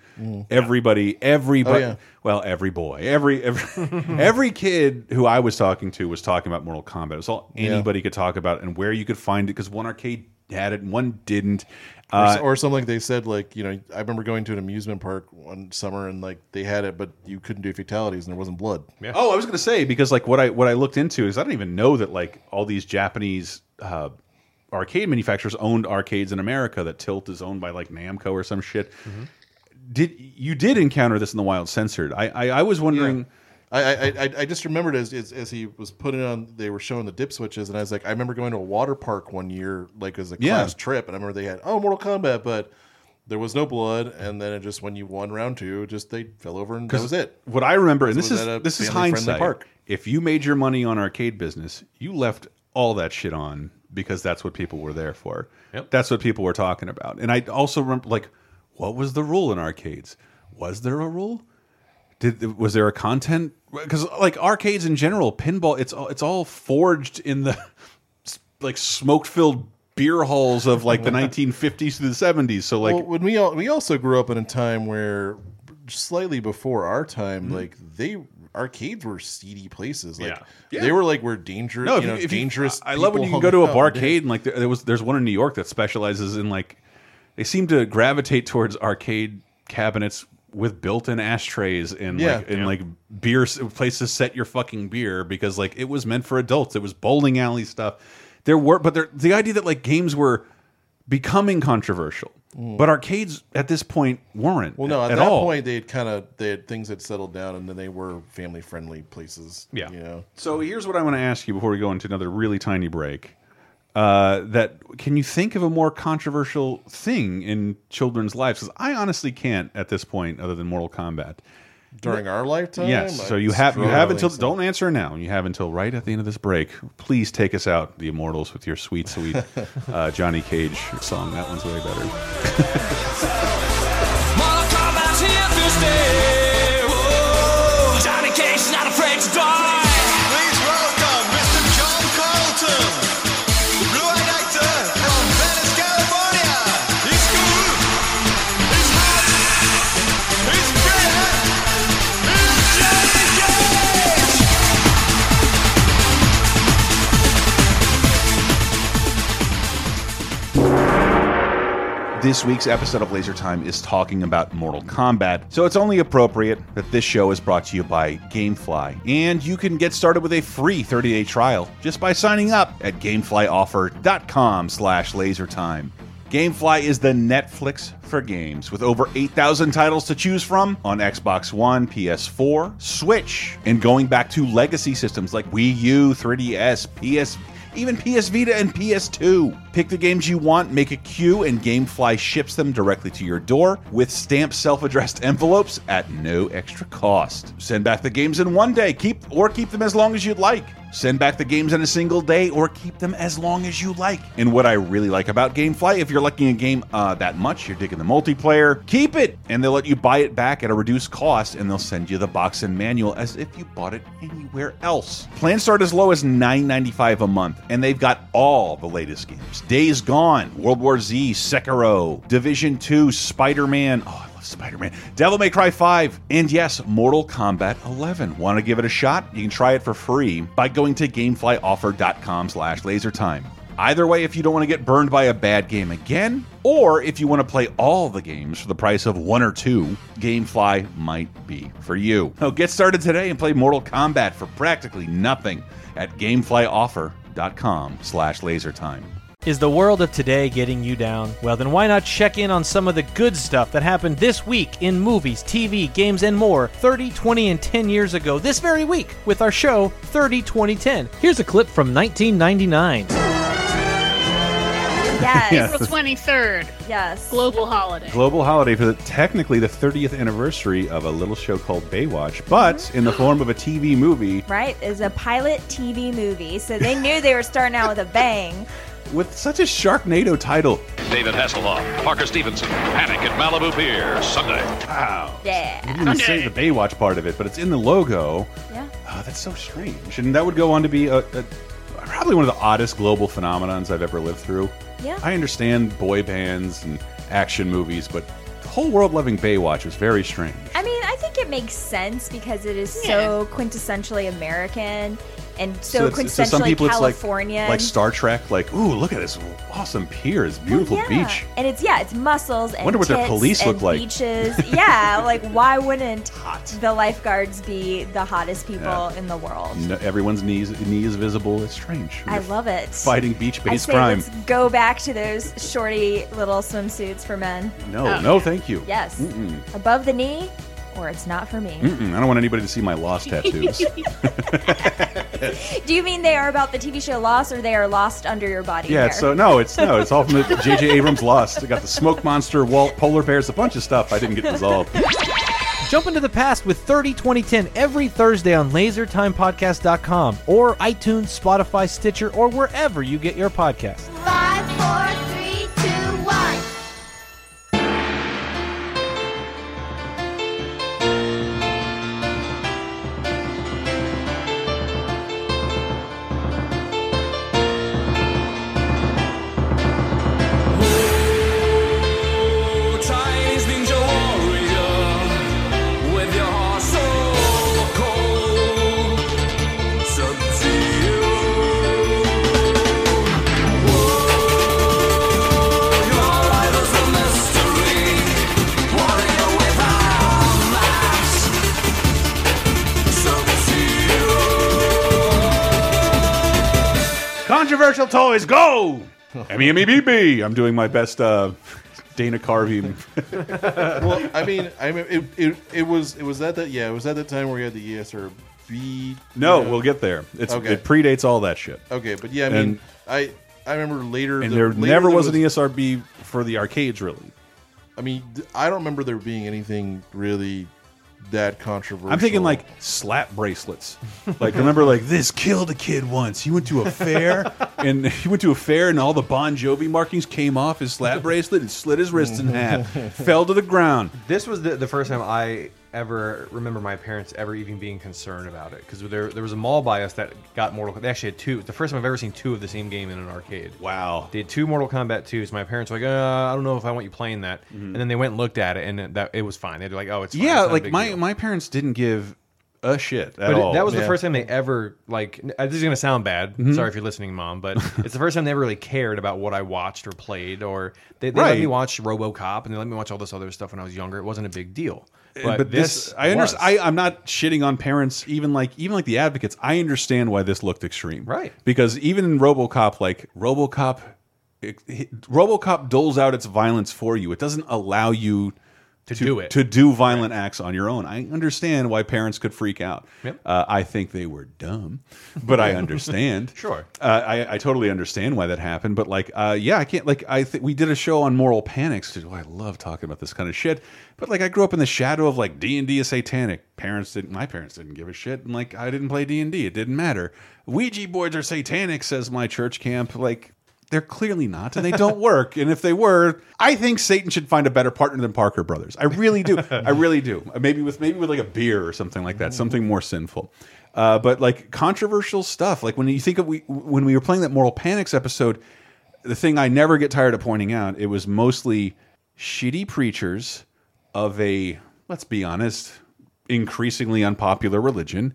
Everybody, everybody, Oh, yeah. well, every boy, every every, every kid who I was talking to was talking about Mortal Kombat. It was all Yeah. anybody could talk about and where you could find it because one arcade had it, and one didn't. Or, Uh, s- or something like they said, like you know, I remember going to an amusement park one summer and like they had it, but you couldn't do fatalities and there wasn't blood. Yeah. Oh, I was gonna say because like what I what I looked into is I don't even know that like all these Japanese uh, arcade manufacturers owned arcades in America. That Tilt is owned by like Namco or some shit. Mm-hmm. Did you did encounter this in the wild censored? I I, I was wondering. I, I, I, I just remembered as, as as he was putting on, they were showing the dip switches, and I was like, I remember going to a water park one year, like as a Yeah. class trip, and I remember they had oh Mortal Kombat, but there was no blood, and then it just when you won round two, just they fell over and that was it. What I remember, and this is a this is family-friendly hindsight. park. If you made your money on arcade business, you left all that shit on because that's what people were there for. Yep. That's what people were talking about. And I also remember, like, what was the rule in arcades? Was there a rule? Did was there a content? Because like arcades in general, pinball, it's all it's all forged in the like smoke filled beer halls of like the 1950s to the 70s. So like, well, when we all, we also grew up in a time where slightly before our time, Mm-hmm. like they arcades were seedy places. Like Yeah. they were like where dangerous, No, if you know, you, if you- dangerous. I love when you can go to a hung barcade and like there, there was there's one in New York that specializes in like they seem to gravitate towards arcade cabinets with built-in ashtrays and Yeah. like and Yeah. like beer s- places to set your fucking beer because like it was meant for adults. It was bowling alley stuff. There were but there the idea that like games were becoming controversial. But arcades at this point weren't. Mm. Well, no, at, at that all. point they had kind of they had things had settled down, and then they were family friendly places. Yeah. you know. So here's what I want to ask you before we go into another really tiny break. Uh, that can you think of a more controversial thing in children's lives? Because I honestly can't at this point, other than Mortal Kombat. During our lifetime, yes. So you have you have until so. don't answer now. You have until right at the end of this break. Please take us out, the Immortals, with your sweet, sweet uh, Johnny Cage song. That one's way better. This week's episode of Laser Time is talking about Mortal Kombat, so it's only appropriate that this show is brought to you by Gamefly. And you can get started with a free 30-day trial just by signing up at gameflyoffer.com slash lasertime. Gamefly is the Netflix for games, with over 8,000 titles to choose from on Xbox One, PS4, Switch, and going back to legacy systems like Wii U, 3DS, PS even PS Vita and PS2. Pick the games you want, make a queue, and Gamefly ships them directly to your door with stamped self-addressed envelopes at no extra cost. Send back the games in one day, keep or keep them as long as you'd like. Send back the games in a single day or keep them as long as you like. And what I really like about Gamefly, if you're liking a game uh, that much, you're digging the multiplayer, keep it! And they'll let you buy it back at a reduced cost and they'll send you the box and manual as if you bought it anywhere else. Plans start as low as $9.95 a month, and they've got all the latest games. Days Gone, World War Z, Sekiro, Division 2, Spider-Man, oh, I love Spider-Man, Devil May Cry 5, and yes, Mortal Kombat 11. Want to give it a shot? You can try it for free by going to gameflyoffer.com slash lasertime. Either way, if you don't want to get burned by a bad game again, or if you want to play all the games for the price of one or two, Gamefly might be for you. Now get started today and play Mortal Kombat for practically nothing at gameflyoffer.com slash lasertime. Is the world of today getting you down? Well, then why not check in on some of the good stuff that happened this week in movies, TV, games, and more 30, 20, and 10 years ago this very week with our show 30, 20, 10. Here's a clip from 1999. Yes. Yes. April 23rd. Yes. Global holiday. Global holiday for the, technically the 30th anniversary of a little show called Baywatch, but mm-hmm. in the form of a TV movie Right, is a pilot TV movie, so they knew they were starting out with a bang. with such a Sharknado title. David Hasselhoff, Parker Stevenson, Panic at Malibu Pier, Sunday. Wow. Yeah. You didn't even say the Baywatch part of it, but it's in the logo. Yeah. Oh, that's so strange. And that would go on to be a, a probably one of the oddest global phenomenons I've ever lived through. Yeah. I understand boy bands and action movies, but the whole world loving Baywatch was very strange. I mean, I think it makes sense because it is so quintessentially American and so, it's- quintessentially some people California. it's like, like Star Trek, like, ooh, look at this awesome pier, this beautiful yeah. beach. And it's yeah, it's muscles and Wonder what their police look like. Beaches. yeah, like why wouldn't the lifeguards be the hottest people Yeah. in the world? No, everyone's knees knee is visible. It's strange. I love it. Fighting beach-based crime. let's go back to those shorty little swimsuits for men. No, oh, no, thank you. Yes. Mm-mm. Above the knee, or it's not for me. Mm-mm. I don't want anybody to see my lost tattoos. Do you mean they are about the TV show Lost, or they are lost under your body? yeah, hair? so uh, no, it's no, it's all from the J.J. Abrams Lost. I got the smoke monster, Walt, polar bears, a bunch of stuff I didn't get resolved. Jump into the past with 30, 20, 10 every Thursday on lasertimepodcast.com or iTunes, Spotify, Stitcher, or wherever you get your podcasts. Toys, go! Emmy, Emmy, BB. I'm doing my best uh, Dana Carvey. well, I mean, I mean, it, it, it was it was at that yeah, it was at the time where you had the E ESRB. no, you know? we'll get there. It's, Okay. It predates all that shit. Okay, but yeah, I mean, And- I I remember later, And the- there later never there was, an E ESRB for the arcades, really. I mean, I don't remember there being anything really that controversial. I'm thinking like slap bracelets. Like remember, like this killed a kid once. He went to a fair, and he went to a fair, and all the Bon Jovi markings came off his slap bracelet and slit his wrist in half. Fell to the ground. This was the, the first time I ever remember my parents ever even being concerned about it because there there was a mall by us that got Mortal. They actually had two. The first time I've ever seen two of the same game in an arcade. Wow. They had two Mortal Kombat 2s. My parents were like, uh, I don't know if I want you playing that. And then they went and looked at it, and it- that it was fine. They're like, oh, it's fine. yeah, It's like my deal. my parents didn't give a shit at But it- all. that was the first time they ever like. This is gonna sound bad. Mhm. Sorry if you're listening, mom, but it's the first time they ever really cared about what I watched or played, or they, they let me watch RoboCop and they let me watch all this other stuff when I was younger. It wasn't a big deal. But, But, this, I understand. I, I'm not shitting on parents, even like even like the advocates. I understand why this looked extreme, Right. Because even in RoboCop, like RoboCop, it, it- RoboCop doles out its violence for you. It doesn't allow you To do it. to do violent acts on your own. I understand why parents could freak out. Yep. Uh, I think they were dumb, but I understand. Sure. Uh, I, I totally understand why that happened, but like, uh, yeah, I can't. Like, I think we did a show on moral panics. Oh, I love talking about this kind of shit. But like, I grew up in the shadow of like D and D is satanic. Parents didn't. My parents didn't give a shit, and like, I didn't play D and D. It didn't matter. Ouija boards are satanic, says my church camp. Like. They're clearly not, and they don't work. And if they were, I think Satan should find a better partner than Parker Brothers. I really do. I really do. Maybe with maybe with like a beer or something like that, something more sinful. Uh, but like controversial stuff, like when you think of we when we were playing that Moral Panics episode, the thing I never get tired of pointing out, it was mostly shitty preachers of a let's be honest, increasingly unpopular religion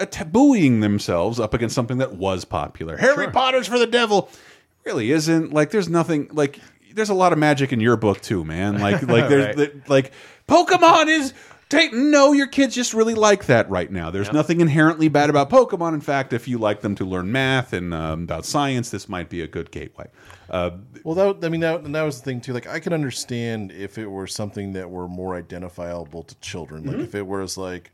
tabooing themselves up against something that was popular. Harry Potter's for the devil really isn't like there's nothing like there's a lot of magic in your book too, man. Like like there's Right. the- like Pokemon is take no your kids just really like that right now. There's nothing inherently bad about Pokemon. In fact, if you like them to learn math and um, about science, this might be a good gateway. Uh, Well, that I mean that that was the thing too. Like I can understand if it were something that were more identifiable to children. Like Mhm. if it was like,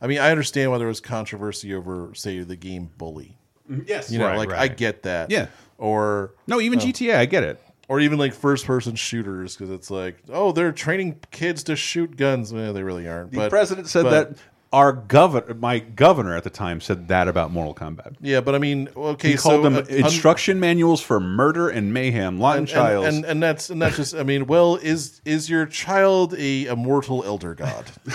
I mean, I understand why there was controversy over say the game Bully. Yes. you know, Right, like I get that. Yeah. Or no, even GTA, I get it. Or even like first person shooters because it's like, oh, they're training kids to shoot guns. Well, they really aren't. The but president said but- that our governor, my governor at the time, said that about Mortal Kombat. Yeah, but I mean, okay, he called so, them uh, un- instruction manuals for murder and mayhem. Lawton and, Chiles. and, and, and that's and that's just I mean, well, is is your child a immortal elder god?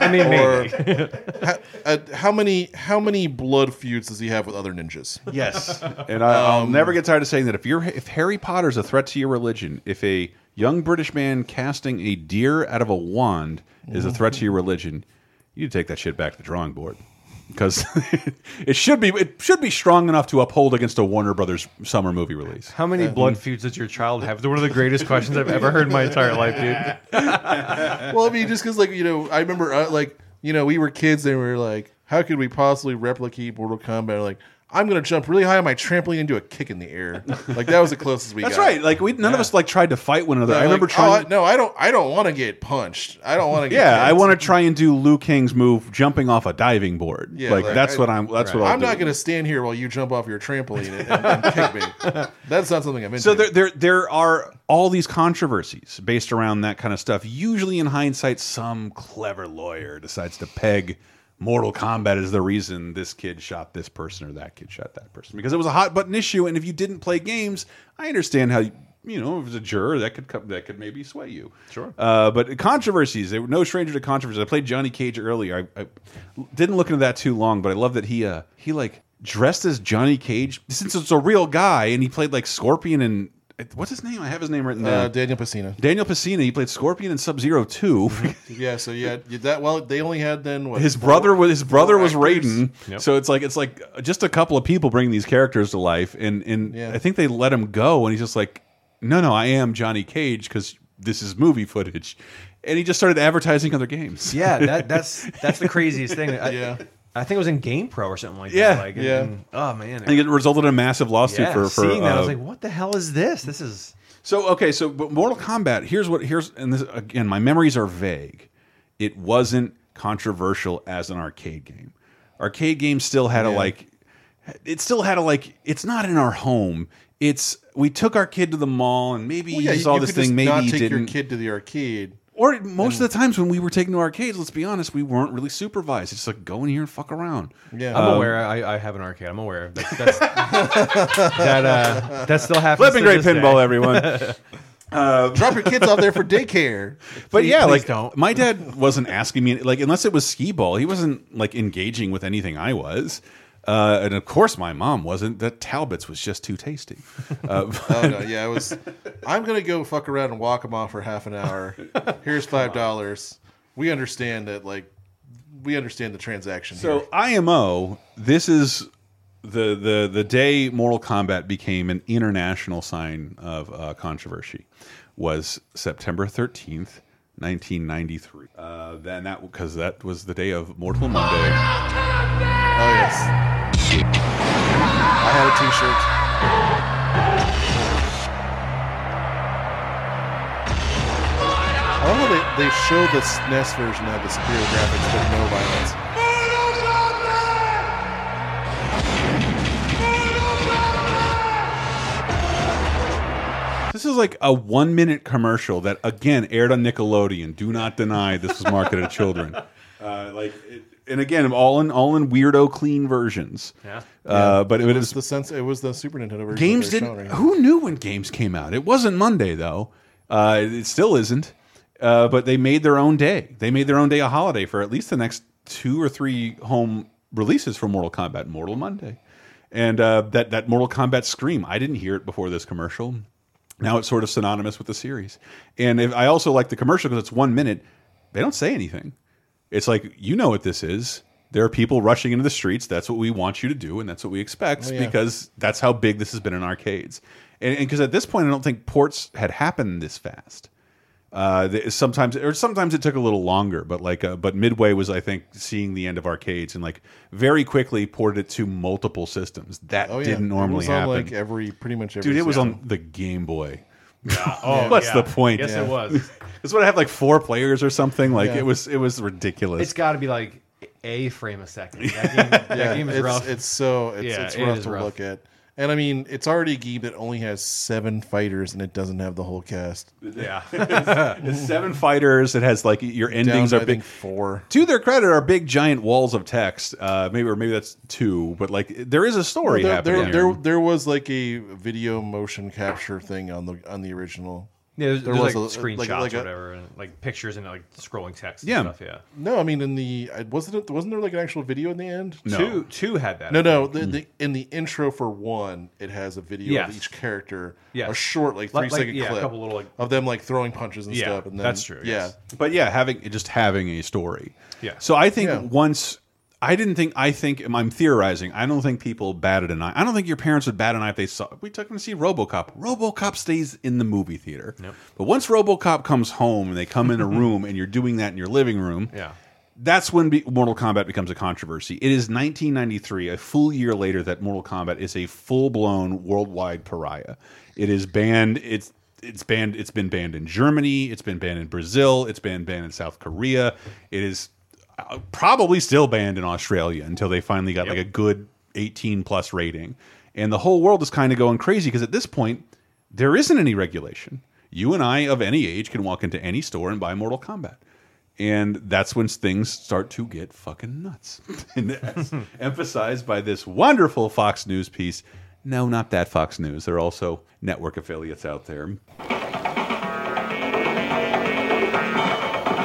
I mean, or maybe. how, uh, how many how many blood feuds does he have with other ninjas? Yes, and I, I'll Um, never get tired of saying that if you're if Harry Potter's a threat to your religion, if a young British man casting a deer out of a wand is a threat to your religion, you need to take that shit back to the drawing board because it should be it should be strong enough to uphold against a Warner Brothers summer movie release. How many blood feuds does your child have? It's one of the greatest questions I've ever heard in my entire life, dude. well, I mean, just because like you know, I remember uh, like you know we were kids and we were like, how could we possibly replicate Mortal Kombat? Like, I'm gonna jump really high on my trampoline and do a kick in the air. Like that was the closest we That's got. right. Like we none of us like tried to fight one another. Yeah, I remember like, trying. oh, no, I don't. I don't want to get punched. I don't want to. get yeah, I want to try and do Liu Kang's move, jumping off a diving board. Yeah, like, that's I- what I'm. That's what I'll I'm do. not going to stand here while you jump off your trampoline and, and, and kick me. That's not something I'm into. So there, there, there are all these controversies based around that kind of stuff. Usually, in hindsight, some clever lawyer decides to peg Mortal Kombat is the reason this kid shot this person or that kid shot that person because it was a hot button issue. And if you didn't play games, I understand how you know if it was a juror that could come, that could maybe sway you. Sure. Uh, but controversies, they were no stranger to controversies. I played Johnny Cage earlier. I, I didn't look into that too long, but I love that he uh, he like dressed as Johnny Cage since it's a real guy, and he played like Scorpion and what's his name? I have his name written down. uh, Daniel Pacino. Daniel Pesina. He played Scorpion in Sub Zero Zero Two. Yeah. So yeah, you- that well, they only had then what his four- brother was his brother was actors? Raiden. Yep. So it's like it's like just a couple of people bringing these characters to life, and and Yeah. I think they let him go, and he's just like, no, no, I am Johnny Cage because this is movie footage, and he just started advertising other games. Yeah, that, that's that's the craziest thing. I, Yeah. I think it was in Game Pro or something like Yeah. that. Like, Yeah. and- oh man. I think it resulted in a massive lawsuit yeah, for for. seeing that, I was uh, like, what the hell is this? This is So okay, so but Mortal Kombat. Here's what here's and this again. My memories are vague. It wasn't controversial as an arcade game. Arcade games still had a like. It still had a like. It's not in our home. It's we took our kid to the mall and maybe Well, yeah, you, saw you this could thing. just Maybe not he take didn't. your kid to the arcade. Or most of the times when we were taken to arcades, let's be honest, we weren't really supervised. It's like go in here and fuck around. Yeah. I'm Um, aware. I, I have an arcade. I'm aware. That's, that's, that uh, that still happens. Flipping to great this pinball, day. everyone. Uh, Drop your kids off there for daycare. But Please- yeah, please like don't. my dad wasn't asking me like unless it was skee ball, he wasn't like engaging with anything I was. Uh, and of course, my mom wasn't. That Talbot's was just too tasty. Uh, Oh no, yeah, it was. I'm gonna go fuck around and walk them off for half an hour. Here's five dollars. We understand that, like, we understand the transaction. So here. IMO, this is the the the day Mortal Kombat became an international sign of uh, controversy was September thirteenth, nineteen ninety three. Uh, then that because that was the day of Mortal Monday. Oh yes, I had a T-shirt. I love how they, they show the SNES version of the superior graphics but no violence. This is like a one minute commercial that again aired on Nickelodeon. Do not deny this was marketed to children. Uh, like, it, and again, all in all in weirdo clean versions. Yeah. Uh, but it, It was was the sense. It was the Super Nintendo version. games didn't. showing. Who knew when games came out? It wasn't Monday though. Uh, it still isn't. Uh, but they made their own day. They made their own day a holiday for at least the next two or three home releases for Mortal Kombat. Mortal Monday, and uh, that that Mortal Kombat scream. I didn't hear it before this commercial. Now it's sort of synonymous with the series. And if, I also like the commercial because it's one minute. They don't say anything. It's like you know what this is. There are people rushing into the streets. That's what we want you to do, and that's what we expect Oh, yeah. because that's how big this has been in arcades. And because at this point, I don't think ports had happened this fast. Uh, sometimes, or sometimes it took a little longer, but like, uh, but Midway was, I think, seeing the end of arcades and like very quickly ported it to multiple systems. That Oh yeah, didn't It normally was on, happen. Like every, pretty much every. Dude, it was system. on the Game Boy. Oh, What's yeah. the point? Yes, it was. It's what I have like four players or something. Like Yeah. it was, it was ridiculous. It's got to be like a frame a second. That game, that yeah, game is it's, rough. It's so it's, Yeah, it's rough is to rough. look at. And I mean, it's already a game that only has seven fighters and it doesn't have the whole cast. yeah. it's seven fighters. It has like your endings Down, are I big. think, four. To their credit, are big giant walls of text. Uh, maybe or maybe that's two, but like there is a story there, happening. there, there, there was like a video motion capture thing on the on the original. Yeah, there's, There there's was like a- screenshots like- like or a- whatever, and like pictures and like scrolling text. And Yeah. stuff, yeah. No, I mean in the wasn't it wasn't there like an actual video in the end? No. Two, two had that. No, no. think. The, the, hmm. in the intro for one, it has a video Yes. of each character. Yes. A short, like Like- three like, second yeah, a clip couple little, like- of them like throwing punches and Yeah, stuff. And then, that's true, Yeah. yes. but yeah, having just having a story. Yeah. So I think Yeah. once I didn't think I think I'm theorizing. I don't think people batted an eye. I don't think your parents would bat an eye if they saw. We took them to see RoboCop. RoboCop stays in the movie theater. But once RoboCop comes home and they come in a room and you're doing that in your living room. Yeah. That's when be Mortal Kombat becomes a controversy. It is 1993, a full year later, that Mortal Kombat is a full blown worldwide pariah. It is banned. It's it's banned. It's been banned in Germany. It's been banned in Brazil. It's been banned in South Korea. It is probably still banned in Australia until they finally got like a good 18 plus rating. And the whole world is kind of going crazy because at this point there isn't any regulation. You and I of any age can walk into any store and buy Mortal Kombat. And that's when things start to get fucking nuts. and that's emphasized by this wonderful Fox News piece. No, not that Fox News. There are also network affiliates out there.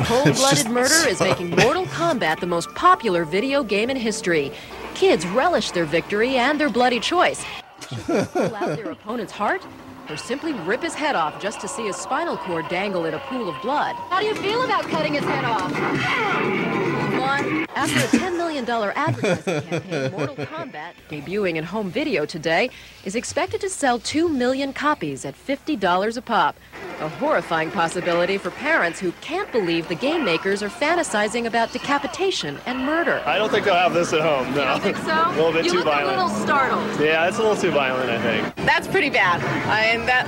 Cold blooded murder is making Mortal Kombat the most popular video game in history. Kids relish their victory and their bloody choice. Pull out their opponent's heart, or simply rip his head off just to see his spinal cord dangle in a pool of blood. How do you feel about cutting his head off? Fun. After a $10 million million advertising campaign, Mortal Kombat, debuting in home video today, is expected to sell 2 million copies at $50 a pop. A horrifying possibility for parents who can't believe the game makers are fantasizing about decapitation and murder. I don't think they'll have this at home. No. don't think so? a little bit You too look a little startled. Yeah, it's a little too violent, I think. That's pretty bad. I, and that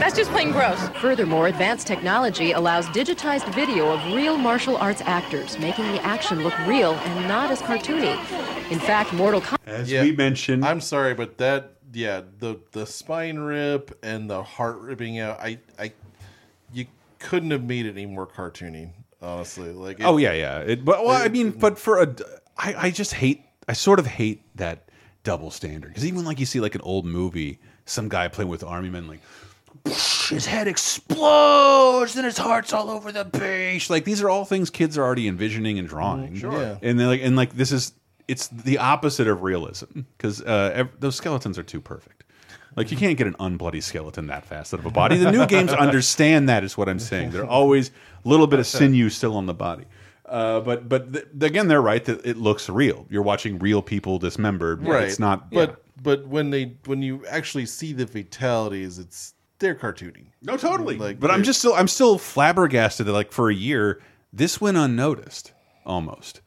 that's just plain gross. Furthermore, advanced technology allows digitized video of real martial arts actors, making the action look real and not as cartoony. In fact, Mortal Kombat. As we mentioned, I'm sorry, but that yeah, the the spine rip and the heart ripping out, I I you couldn't have made it any more cartoony, honestly. Like it- oh yeah, yeah. It, but well, I mean, but for a, I, I just hate. I sort of hate that double standard because even like you see like an old movie, some guy playing with army men like. His head explodes and his heart's all over the page. Like these are all things kids are already envisioning and drawing. Mm, sure. Yeah. And like and like this is it's the opposite of realism because uh, those skeletons are too perfect. Like you can't get an unbloody skeleton that fast out of a body. The new games understand that is what I'm saying. They're always a little bit of sinew still on the body. Uh, but but th again, they're right that it looks real. You're watching real people dismembered. right. It's not. But but when they when you actually see the fatalities, it's they're cartoony. No, totally. Like, but I'm just still I'm still flabbergasted that like for a year this went unnoticed almost.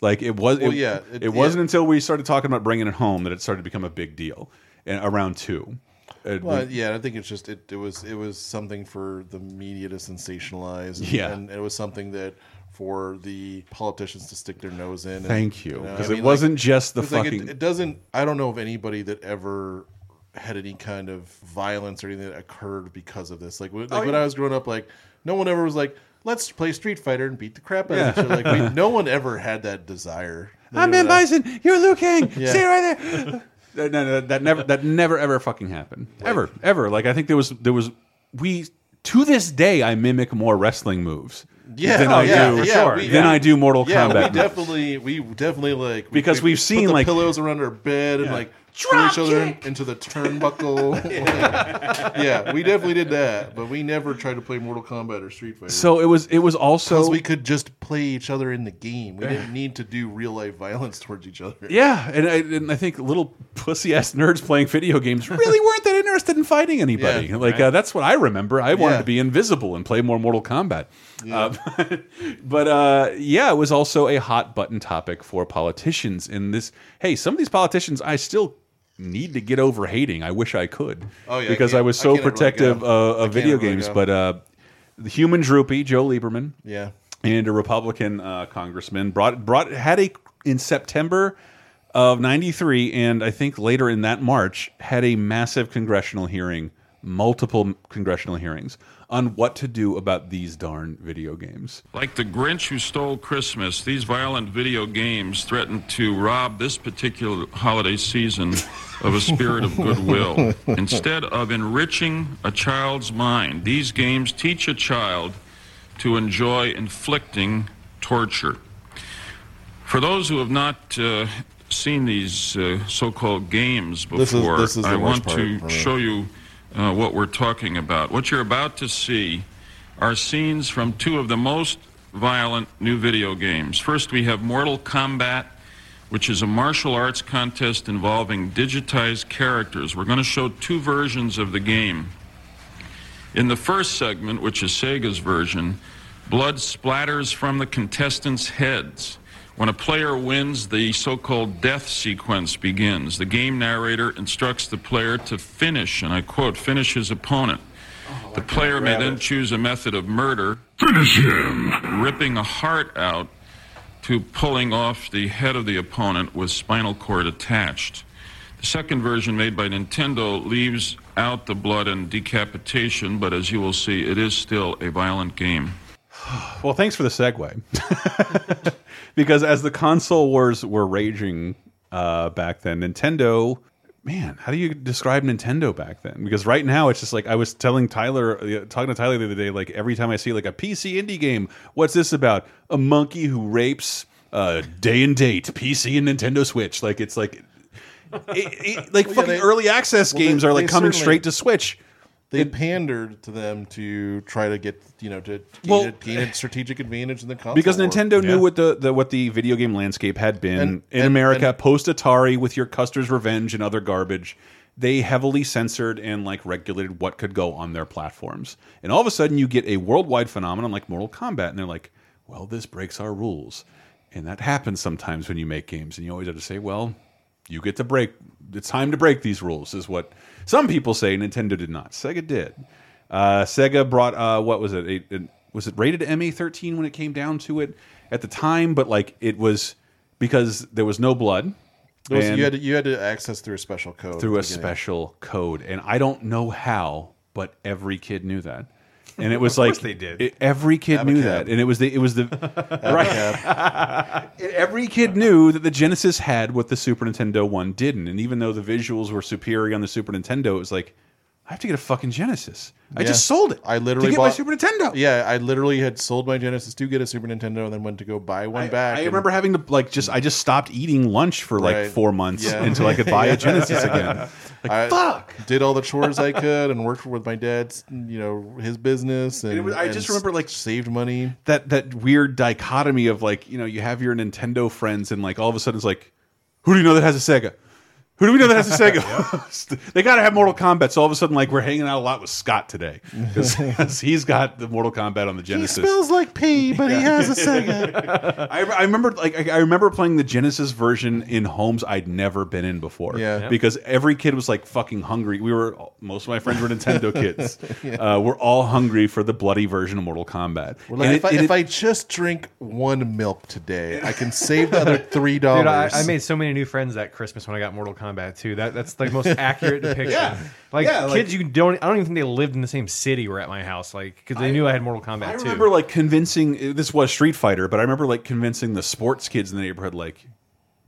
Like it was. Well, it, yeah, It, it- wasn't yeah. until we started talking about bringing it home that it started to become a big deal. And around two. It- Well, we- yeah, I think it's just it, it was it was something for the media to sensationalize. And, Yeah. and it was something that for the politicians to stick their nose in. and, Thank you, know, 'cause I it wasn't just the it's like it- fucking- it, doesn't. I don't know of anybody that ever had any kind of violence or anything that occurred because of this. Like, when- like Oh, when yeah. I was growing up, like no one ever was like, "Let's play Street Fighter and beat the crap out Yeah. of each other." Like, we, no one ever had that desire. I'm Ben Bison. You're Liu Kang. Yeah. Stay right there. no, no, that never, that never, ever fucking happened. Ever, ever. Like I think there was, there was, we to this day I mimic more wrestling moves. Yeah, than oh, I yeah, do. yeah, we- than yeah. I do Mortal yeah, Kombat. we definitely, we definitely like Because we, we've put seen, the like- pillows around our bed and like threw each other in, into the turnbuckle. yeah, we definitely did that, but we never tried to play Mortal Kombat or Street Fighter. So it was, it was also because we could just play each other in the game. We didn't need to do real life violence towards each other. Yeah, and I, and I think little pussy ass nerds playing video games really weren't that interested in fighting anybody. Yeah, like right. uh, that's what I remember. I wanted Yeah. to be invisible and play more Mortal Kombat. Uh, but uh, yeah, it was also a hot button topic for politicians. In this, hey, some of these politicians I still need to get over hating. I wish I could. Oh, yeah, because I, can't- was so let protective uh, of video games. go. But uh, the human droopy Joe Lieberman, Yeah. and a Republican uh, congressman brought brought had a in September of '93, and I think later in that March had a massive congressional hearing, multiple congressional hearings on what to do about these darn video games. Like the Grinch who stole Christmas, these violent video games threaten to rob this particular holiday season of a spirit of goodwill. Instead of enriching a child's mind, these games teach a child to enjoy inflicting torture. For those who have not uh, seen these uh, so-called games before, This is- this is I want to show you uh, what we're talking about. What you're about to see are scenes from two of the most violent new video games. First, we have Mortal Kombat, which is a martial arts contest involving digitized characters. We're going to show two versions of the game. In the first segment, which is Sega's version, blood splatters from the contestants' heads. When a player wins, the so called death sequence begins. The game narrator instructs the player to finish, and I quote, finish his opponent. The player may then choose a method of murder, Finish him. ripping a heart out to pulling off the head of the opponent with spinal cord attached. The second version, made by Nintendo, leaves out the blood and decapitation, but as you will see, it is still a violent game. Well, thanks for the segue. because as the console wars were raging uh, back then, Nintendo, man, how do you describe Nintendo back then? Because right now it's just like I was telling Tyler, uh, talking to Tyler the other day, like every time I see like a PC indie game, what's this about? A monkey who rapes uh, day and date, PC and Nintendo Switch. Like it's like. It, it, like Well, yeah, fucking they- early access well, they- games are like coming straight to Switch. They pandered to them to try to get you know to gain, Well- a, gain a strategic advantage in the console because war. Nintendo knew what the, the what the video game landscape had been And- in and- America and- post Atari with your Custer's Revenge and other garbage. They heavily censored and like regulated what could go on their platforms. And all of a sudden you get a worldwide phenomenon like Mortal Kombat and they're like, "Well, this breaks our rules." And that happens sometimes when you make games and you always have to say, "Well, you get to break it's time to break these rules," is what some people say Nintendo did not. Sega did. Uh, Sega brought uh, what was it? A, a- was it rated MA thirteen when it came down to it at the time? But like it was because there was no blood. Was- you had to, you had to access through a special code through a beginning. special code, and I don't know how, but every kid knew that. And it was like they did. it- every kid knew that, and it was the it was the right. every kid knew that the Genesis had what the Super Nintendo one didn't, and even though the visuals were superior on the Super Nintendo, it was like I have to get a fucking Genesis. I just sold it. I literally to get bought my Super Nintendo. Yeah, I literally had sold my Genesis to get a Super Nintendo, and then went to go buy one back. I and- remember having to like just I just stopped eating lunch for like Right. four months Yeah. until I could buy Yeah. a Genesis again. Like I fuck. Did all the chores I could and worked with my dad's, you know, his business, and, it was- I and just remember, like, saved money. that that weird dichotomy of like you know you have your Nintendo friends and like all of a sudden it's like who do you know that has a Sega? Who do we know that has a Sega? they got to have Mortal Kombat. So all of a sudden, like we're hanging out a lot with Scott today because he's got the Mortal Kombat on the Genesis. He smells like pee, but he has a Sega. I, I remember like I, I remember playing the Genesis version in homes I'd never been in before. Yeah. Because every kid was like fucking hungry. We were most of my friends were Nintendo kids. uh, we're all hungry for the bloody version of Mortal Kombat. We're like, if, it- I, if it- I just drink one milk today, I can save the other three Dude, I, dollars. I made so many new friends that Christmas when I got Mortal Kombat 2. That that's the most accurate depiction. Yeah. Like Yeah, like- kids, you don't. I don't even think they lived in the same city were at my house. Like because they knew I had Mortal Kombat I 2. remember like convincing this was Street Fighter, but I remember like convincing the sports kids in the neighborhood, like,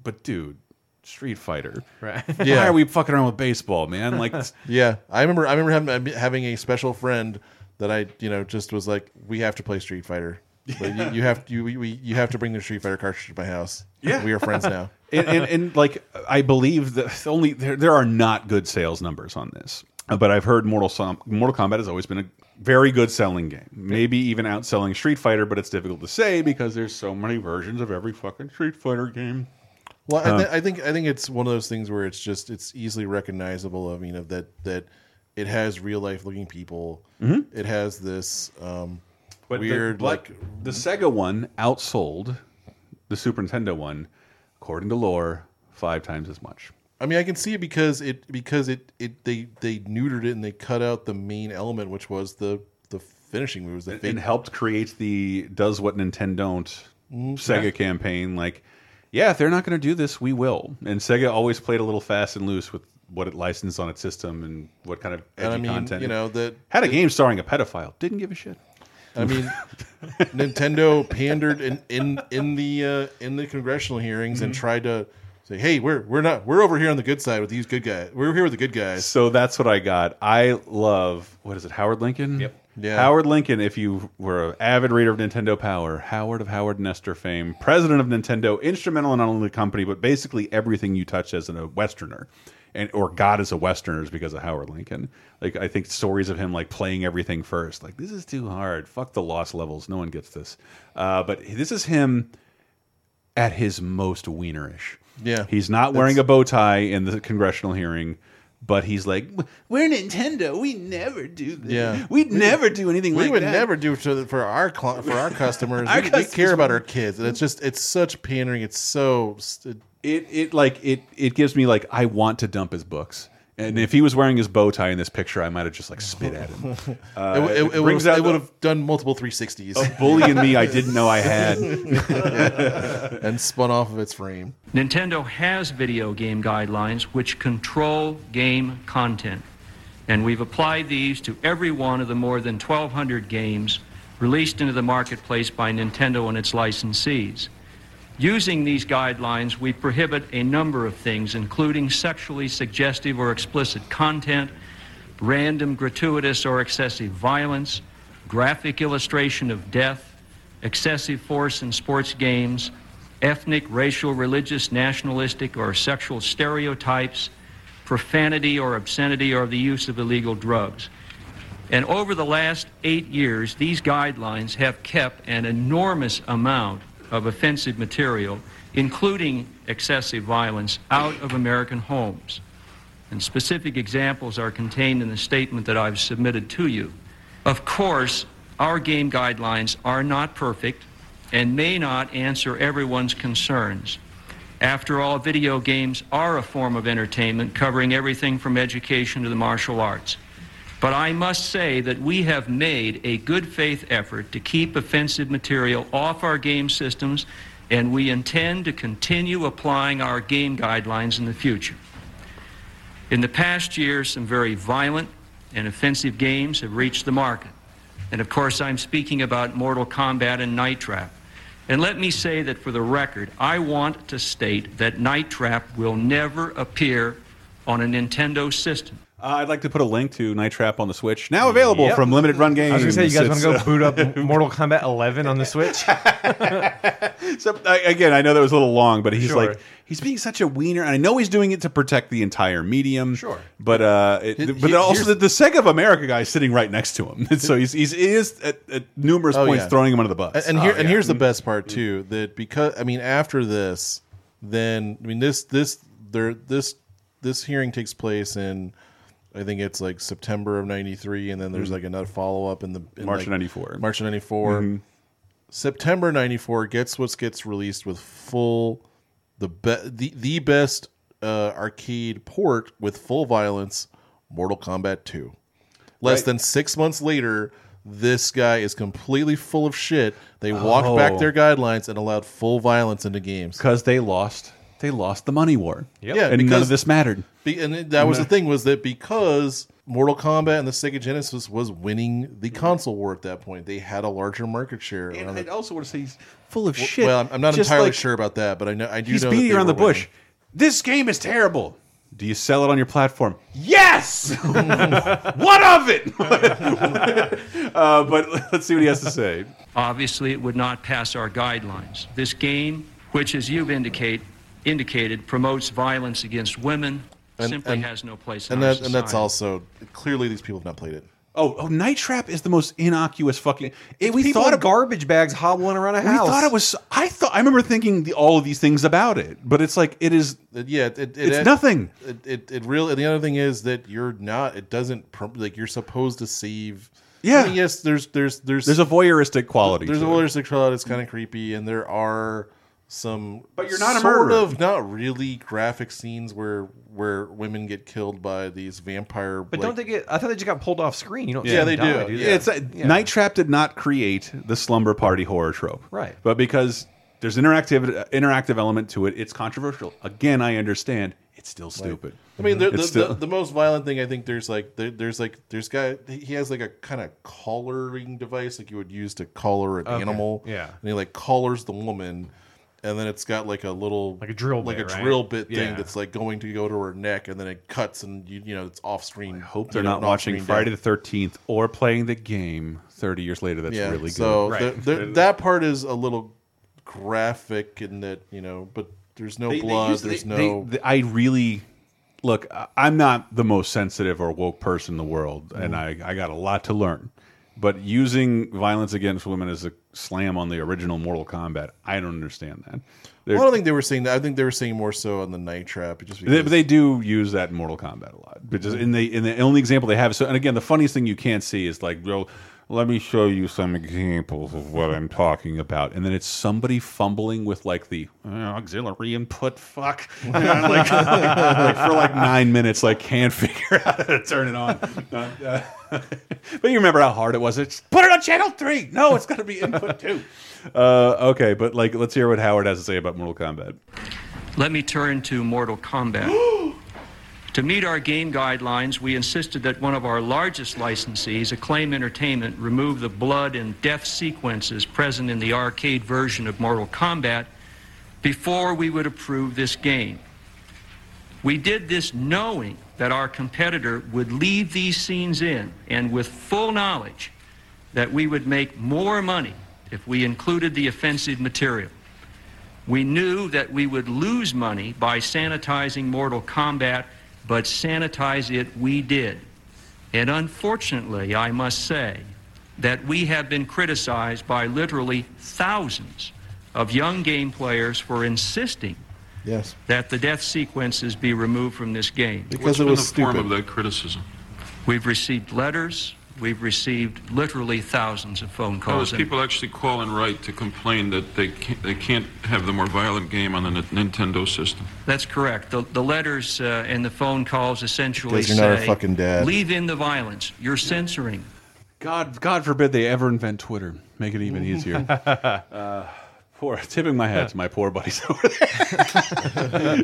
but dude, Street Fighter. Right. Why Yeah. are we fucking around with baseball, man? Like, yeah, I remember. I remember having, having a special friend that I, you know, just was like, we have to play Street Fighter. Like, you, you have you we, we, you have to bring the Street Fighter cartridge to my house. Yeah. we are friends now. And, and, and like I believe that only there, there are not good sales numbers on this, but I've heard Mortal Som- Mortal Kombat has always been a very good selling game, maybe even outselling Street Fighter, but it's difficult to say because there's so many versions of every fucking Street Fighter game. Well, I, Uh, th I think I think it's one of those things where it's just it's easily recognizable. I mean, of that that it has real life looking people. Mhm. It has this um, But the- weird but like the Sega one outsold the Super Nintendo one, according to lore, five times as much. I mean, I can see it because it because it it they they neutered it and they cut out the main element, which was the the finishing moves. The and, and helped create the does what Nintendo don't Mm, Sega yeah. campaign. Like, yeah, if they're not going to do this, we will. And Sega always played a little fast and loose with what it licensed on its system and what kind of edgy I mean, content. you know, that- had a game starring a pedophile. Didn't give a shit. I mean, Nintendo pandered in in in the uh, in the congressional hearings and Mhm. tried to say, "Hey, we're we're not we're over here on the good side with these good guys. We're here with the good guys." So that's what I got. I love what is it, Howard Lincoln? Yep. Yeah. Howard Lincoln, if you were an avid reader of Nintendo Power, Howard of Howard Nester fame, president of Nintendo, instrumental in not only the company, but basically everything you touch as a Westerner. And or God as a Westerner is because of Howard Lincoln. Like I think stories of him like playing everything first. Like this is too hard. Fuck the lost levels. No one gets this. Uh, but this is him at his most wienerish. Yeah. He's not wearing a bow tie in the congressional hearing, but he's like, "We're Nintendo. We never do this. Yeah, We'd never do anything we like would that." never do for, for our for our customers. Our we, we care about our kids, and it's just it's such pandering. It's so st- It it like it it gives me like I want to dump his books. And if he was wearing his bow tie in this picture, I might have just like spit at him. Uh, it, it, it, brings would, out it the- would have done multiple 360s. A bully in me I didn't know I had. and spun off of its frame. Nintendo has video game guidelines which control game content, and we've applied these to every one of the more than 1,200 games released into the marketplace by Nintendo and its licensees. Using these guidelines, we prohibit a number of things, including sexually suggestive or explicit content, random, gratuitous, or excessive violence, graphic illustration of death, excessive force in sports games, ethnic, racial, religious, nationalistic, or sexual stereotypes, profanity or obscenity, or the use of illegal drugs. And over the last eight years, these guidelines have kept an enormous amount of offensive material, including excessive violence, out of American homes. And specific examples are contained in the statement that I've submitted to you. Of course, our game guidelines are not perfect and may not answer everyone's concerns. After all, video games are a form of entertainment covering everything from education to the martial arts. But I must say that we have made a good faith effort to keep offensive material off our game systems, and we intend to continue applying our game guidelines in the future. In the past year, some very violent and offensive games have reached the market. And of course, I'm speaking about Mortal Kombat and Night Trap. And let me say that for the record, I want to state that Night Trap will never appear on a Nintendo system. Uh, I'd like to put a link to Night Trap on the Switch, now available Yep. from Limited Run Games. I was gonna say, you guys want to go uh, boot up Mortal Kombat 11 on the Switch? so, I, again, I know that was a little long, but he's Sure. like he's being such a wiener, and I know he's doing it to protect the entire medium. Sure. but uh, it, He- but he- also the, the Sega of America guy is sitting right next to him, so he's, he's he is at, at numerous Oh, points yeah. throwing him under the bus. And, and here Oh, and here's the best part too that because I mean after this, then I mean this this there this this hearing takes place in I think it's like September of '93, and then there's Mhm. like another follow up in the in March like, of 94. March of '94. Mhm. September '94 gets what gets released with full the be, the the best uh, arcade port with full violence, Mortal Kombat 2. Less Right. than six months later, this guy is completely full of shit. They walked Oh. back their guidelines and allowed full violence into games because they lost they lost the money war. Yeah, and none of this mattered. Be, and it- that was the thing was that because Mortal Kombat and the Sega Genesis was winning the console war at that point, they had a larger market share. And I also want to say he's full of Well- shit. Well, I'm, I'm not Just entirely like- sure about that, but I know I do He's know that beating around the were bush. winning. This game is terrible. Do you sell it on your platform? Yes. what of it? uh, but let's see what he has to say. Obviously, it would not pass our guidelines. This game, which, as you've indicate, indicated, promotes violence against women, And- simply and- has no place in and our that and that's also clearly these people have not played it. Oh, oh, Night Trap is the most innocuous fucking. It, we thought of garbage bags hobbling around a house. We house. thought it was. I thought. I remember thinking the, all of these things about it, but it's like it is. Yeah, it, it, It's it- nothing. It, it it really. The other thing is that you're not. It doesn't like you're supposed to save. Yeah. I mean, yes. There's there's there's There's a voyeuristic quality. There's a to it. voyeuristic quality that's kind of creepy, and there are some. But you're not a sort murderer. of not really graphic scenes where where women get killed by these vampire. But like- don't they get? I thought they just got pulled off screen. You don't. Yeah, see them they die, do. they? It's a, Night Trap did not create the slumber party horror trope, Right. But because there's interactive interactive element to it, it's controversial. Again, I understand. It's still stupid. I mean, the, the, still- the, the most violent thing I think there's like there, there's like there's guy he has like a kind of collaring device like you would use to collar an Okay, animal. yeah. and he like collars the woman, and then it's got like a little Like a drill like bit, a right? drill bit thing Yeah. that's like going to go to her neck, and then it cuts and you you know it's off screen. Hope they're not watching Friday the Thirteenth or playing the game thirty years later. That's yeah, really good. so the- the- that part is a little graphic in that you know, but there's no They- they blood. use- there's they- no. they- I really look. I- I'm not the most sensitive or woke person in the world, and mm. I, I got a lot to learn. But using violence against women as a slam on the original Mortal Kombat, I don't understand that. Well, I don't think they were saying that. I think they were saying more so on the Night Trap. Just because they, but they do use that in Mortal Kombat a lot. But just mm-hmm. in the in the only example they have. So, and again, the funniest thing you can't see is like, yo, let me show you some examples of what I'm talking about, and then it's somebody fumbling with like the uh, auxiliary input. Fuck, like, like, like for like nine minutes, like can't figure out how to turn it on. Uh, uh, but you remember how hard it was? It's put it on channel three. No, it's got to be input two. Uh, okay, but like, let's hear what Howard has to say about Mortal Kombat. Let me turn to Mortal Kombat. to meet our game guidelines, we insisted that one of our largest licensees, Acclaim Entertainment, remove the blood and death sequences present in the arcade version of Mortal Kombat before we would approve this game. We did this knowing that our competitor would leave these scenes in and with full knowledge that we would make more money if we included the offensive material. We knew that we would lose money by sanitizing Mortal Kombat, but sanitize it we did. And unfortunately, I must say that we have been criticized by literally thousands of young game players for insisting Yes. that the death sequences be removed from this game. Because What's it been was the form stupid. of that criticism? We've received letters. We've received literally thousands of phone calls. as people actually call and write to complain that they can't, they can't have the more violent game on the N- Nintendo system. That's correct. The, the letters uh, and the phone calls essentially you're not a say, fucking dad. leave in the violence. You're censoring. God, God forbid they ever invent Twitter. Make it even easier. uh, poor, tipping my hat to my poor buddies over there.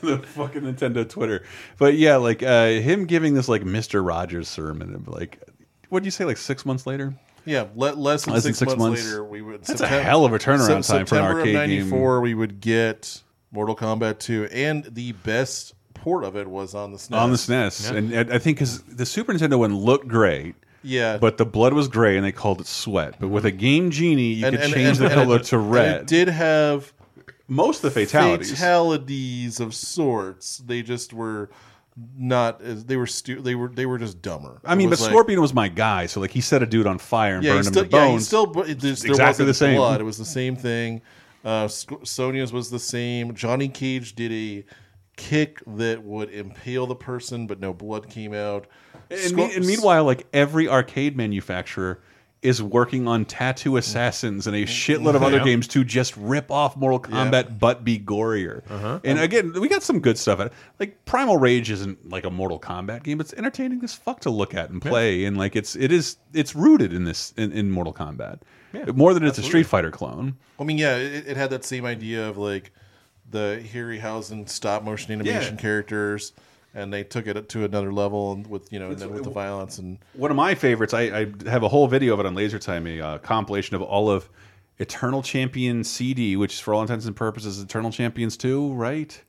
the fucking Nintendo Twitter. But yeah, like uh, him giving this like Mister Rogers sermon, of like, what'd you say? Like six months later. Yeah, le- less than, Less than six, six months, months. later, we would. That's a hell of a turnaround time for an arcade of game. '94, we would get Mortal Kombat 2, and the best port of it was on the SNES. on the SNES, and, and I think because the Super Nintendo one looked great. Yeah. but the blood was gray, and they called it sweat. But with a Game Genie, you And- could and- change and- the color it- to and red. It did have most of the fatalities. fatalities of sorts. They just were not as they were stu- they were they were just dumber. I mean, but like- Scorpion was my guy, so like he set a dude on fire and yeah, burned him still, to yeah, he bones. still, but it, there exactly the same. Blood. It was the same thing. Uh, Sonya's was the same. Johnny Cage did a kick that would impale the person, but no blood came out. And, and meanwhile, like every arcade manufacturer is working on Tattoo Assassins and a shitload of other Yeah. games to just rip off Mortal Yeah. Kombat but be gorier. Uh-huh. And again, we got some good stuff. Like Primal Rage isn't like a Mortal Kombat game. It's entertaining as fuck to look at and play, and like it's it is it's rooted in this in, in Mortal Kombat Yeah, more than it's a. Street Fighter clone. I mean, yeah, it, it had that same idea of like the Harryhausen stop motion animation Yeah. characters, and they took it to another level and with you know and then with the violence and One of my favorites, I, I have a whole video of it on Laser Time, a uh, compilation of all of Eternal Champion CD, which for all intents and purposes Eternal Champions 2, right?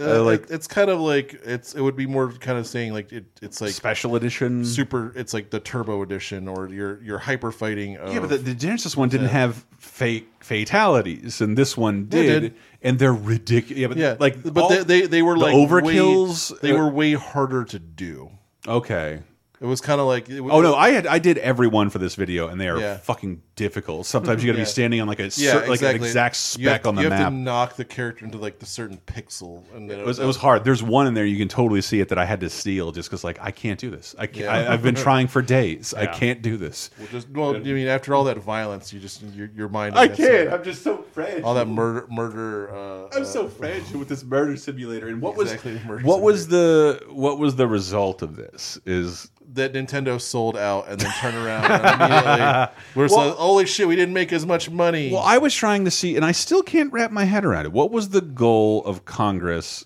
Uh, Uh, like it- it's kind of like it's it would be more kind of saying like it, it's like special edition, super. It's like the turbo edition or your your hyper fighting. Of, yeah, but the, the Genesis one didn't Yeah. have fake fatalities, and this one did, did. and they're ridiculous. Yeah, but yeah, like, but all- they, they they were the like overkills. Way, they uh, were way harder to do. okay. It was kind of like it, Oh no, I had I did every one for this video, and they are Yeah. fucking difficult. Sometimes you got to Yeah. be standing on like a yeah, cer- like an exactly. exact You have- speck on the you map. have to knock the character into like the certain pixel, and then It was, it was hard. There's one in there you can totally see it that I had to steal just because like I can't do this. I can't, Yeah. I, I've been trying for days. I Yeah. can't do this. Well, just well, I mean, after all that violence, you just your, your mind. I gets, can't. uh, I'm just so fragile. All that murder, murder. Uh, I'm uh, so fragile with this murder simulator. And what Exactly, was murder what was the what was the result of this? Is that Nintendo sold out and then turn around and immediately we're Well- like, holy shit, we didn't make as much money. well, I was trying to see, and I still can't wrap my head around it. What was the goal of Congress?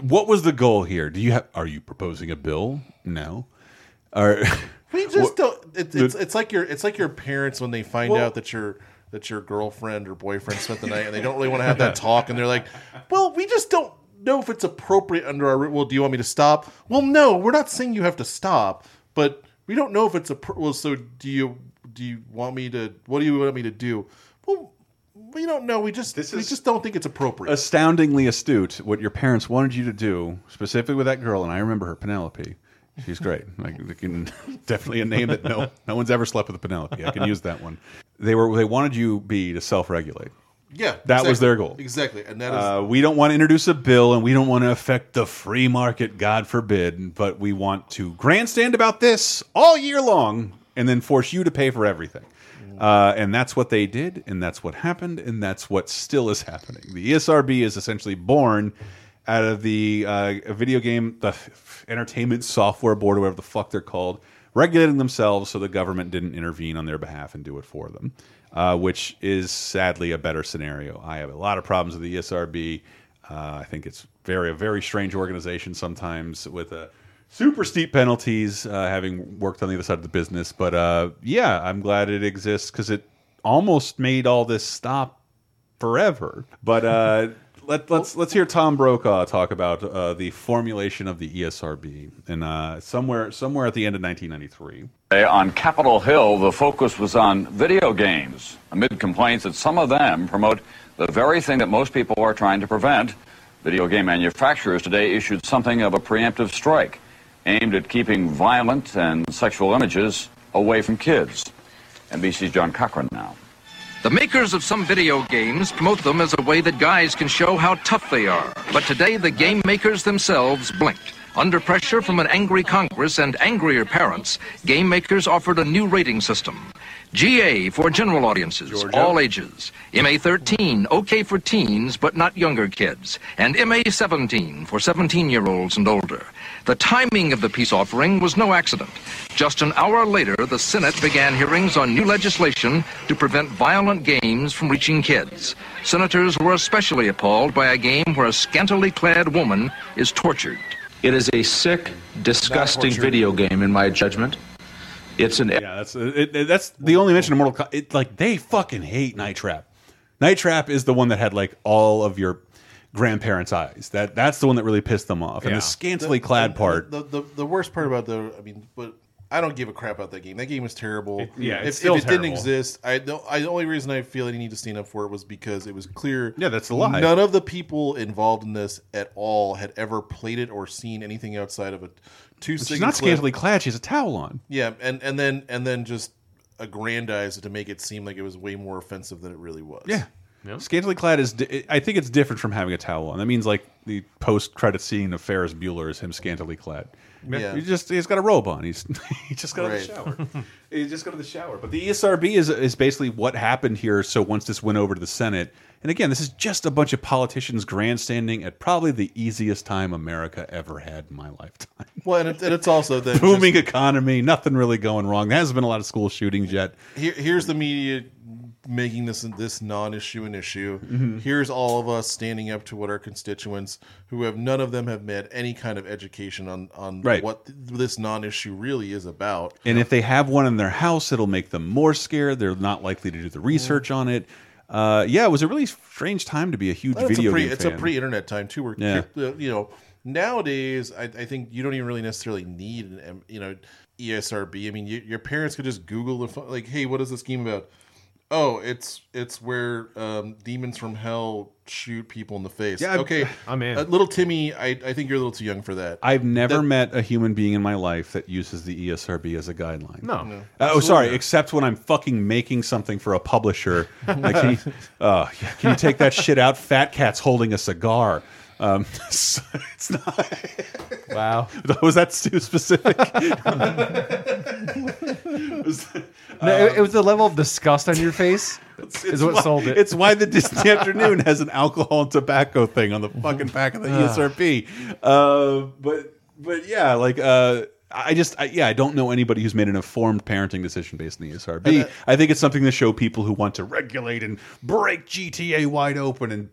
What was the goal here? Do you have? Are you proposing a bill? No. Are we just don't. It, it's it's like your it's like your parents when they find Well- out that your that your girlfriend or boyfriend spent the night and they don't really want to have that talk and they're like, well, we just don't know if it's appropriate under our. Well, do you want me to stop? Well, no, we're not saying you have to stop, but we don't know if it's a. Well, so do you do you want me to? What do you want me to do? Well, we don't know. We just this we just don't think it's appropriate. astoundingly astute what your parents wanted you to do, specifically with that girl, and I remember her, Penelope. She's great. Like, they definitely a name that no no one's ever slept with a Penelope. I can use that one. They were they wanted you be to self regulate. Yeah, that was their goal. Exactly, and that is Uh, we don't want to introduce a bill, and we don't want to affect the free market, God forbid. But we want to grandstand about this all year long, and then force you to pay for everything. Uh, and that's what they did, and that's what happened, and that's what still is happening. The ESRB is essentially born out of the uh, video game, the Entertainment Software Board, or whatever the fuck they're called, regulating themselves so the government didn't intervene on their behalf and do it for them, uh, which is sadly a better scenario. I have a lot of problems with the ESRB. Uh, I think it's very a very strange organization sometimes with a super steep penalties, uh, having worked on the other side of the business. But uh, yeah, I'm glad it exists because it almost made all this stop forever. But uh, let, let's let's hear Tom Brokaw talk about uh, the formulation of the ESRB, and uh, somewhere somewhere at the end of 1993. On Capitol Hill, the focus was on video games, amid complaints that some of them promote the very thing that most people are trying to prevent. Video game manufacturers today issued something of a preemptive strike. aimed at keeping violent and sexual images away from kids. NBC's John Cochran now. The makers of some video games promote them as a way that guys can show how tough they are. But today, the game makers themselves blinked. Under pressure from an angry Congress and angrier parents, game makers offered a new rating system. GA for general audiences, all ages. MA 13, okay for teens, but not younger kids. And MA 17 for 17 year olds and older. The timing of the peace offering was no accident. Just an hour later, the Senate began hearings on new legislation to prevent violent games from reaching kids. Senators were especially appalled by a game where a scantily clad woman is tortured. It is a sick, disgusting video game, in my judgment. It's an yeah. That's it, it- that's the only mention of Mortal Kombat. It, like they fucking hate Night Trap. Night Trap is the one that had like all of your grandparents' eyes. That that's the one that really pissed them off. And Yeah. the scantily The- clad the- part. The, the the worst part about the, I mean, but I don't give a crap about that game. That game is terrible. yeah, if, it's still if it didn't exist, I don't. I, the only reason I feel I need to stand up for it was because it was clear. Yeah, that's a lie. None of the people involved in this at all had ever played it or seen anything outside of a two. She's second not clip. scantily clad. She has a towel on. Yeah, and and then and then just aggrandize it to make it seem like it was way more offensive than it really was. Yeah. Scantily clad is. I think it's different from having a towel on. That means like the post-credit scene of Ferris Bueller is him scantily clad. Yeah. He just he's got a robe on. He's he just got out of the shower. he just got to the shower. But the ESRB is is basically what happened here. So once this went over to the Senate, and again, this is just a bunch of politicians grandstanding at probably the easiest time America ever had in my lifetime. Well, and, it, and it's also the Booming economy, nothing really going wrong. There hasn't been a lot of school shootings yet. Here, here's the media making this this non-issue an issue. Mhm. Here's all of us standing up to what our constituents, who have none of them have had any kind of education on on Right. what th- this non-issue really is about. And if they have one in their house, it'll make them more scared. They're not likely to do the research on it. Uh, yeah, it was a really strange time to be a huge Well, video a pre, game it's fan. a pre-internet time too. Where Yeah. uh, you know nowadays, I, I think you don't even really necessarily need an you know ESRB. I mean, you, your parents could just Google the like, hey, what is this game about? Oh, it's it's where um, demons from hell shoot people in the face. Yeah, I'm- okay, I'm in. Uh, little Timmy, I, I think you're a little too young for that. I've never That- met a human being in my life that uses the E ESRB as a guideline. No. No. Uh, oh, sorry. Except when I'm fucking making something for a publisher. Like, can, you, uh, can you take that shit out? Fat Cat's holding a cigar. Um, so it's not. Wow. Was that too specific? No, it, it was the level of disgust on your face is what why, sold it. It's why the Disney Afternoon has an alcohol and tobacco thing on the fucking back of the Ugh. ESRB. Uh, but but yeah, like uh, I just I, yeah I don't know anybody who's made an informed parenting decision based on the ESRB. Uh, I think it's something to show people who want to regulate and break GTA wide open and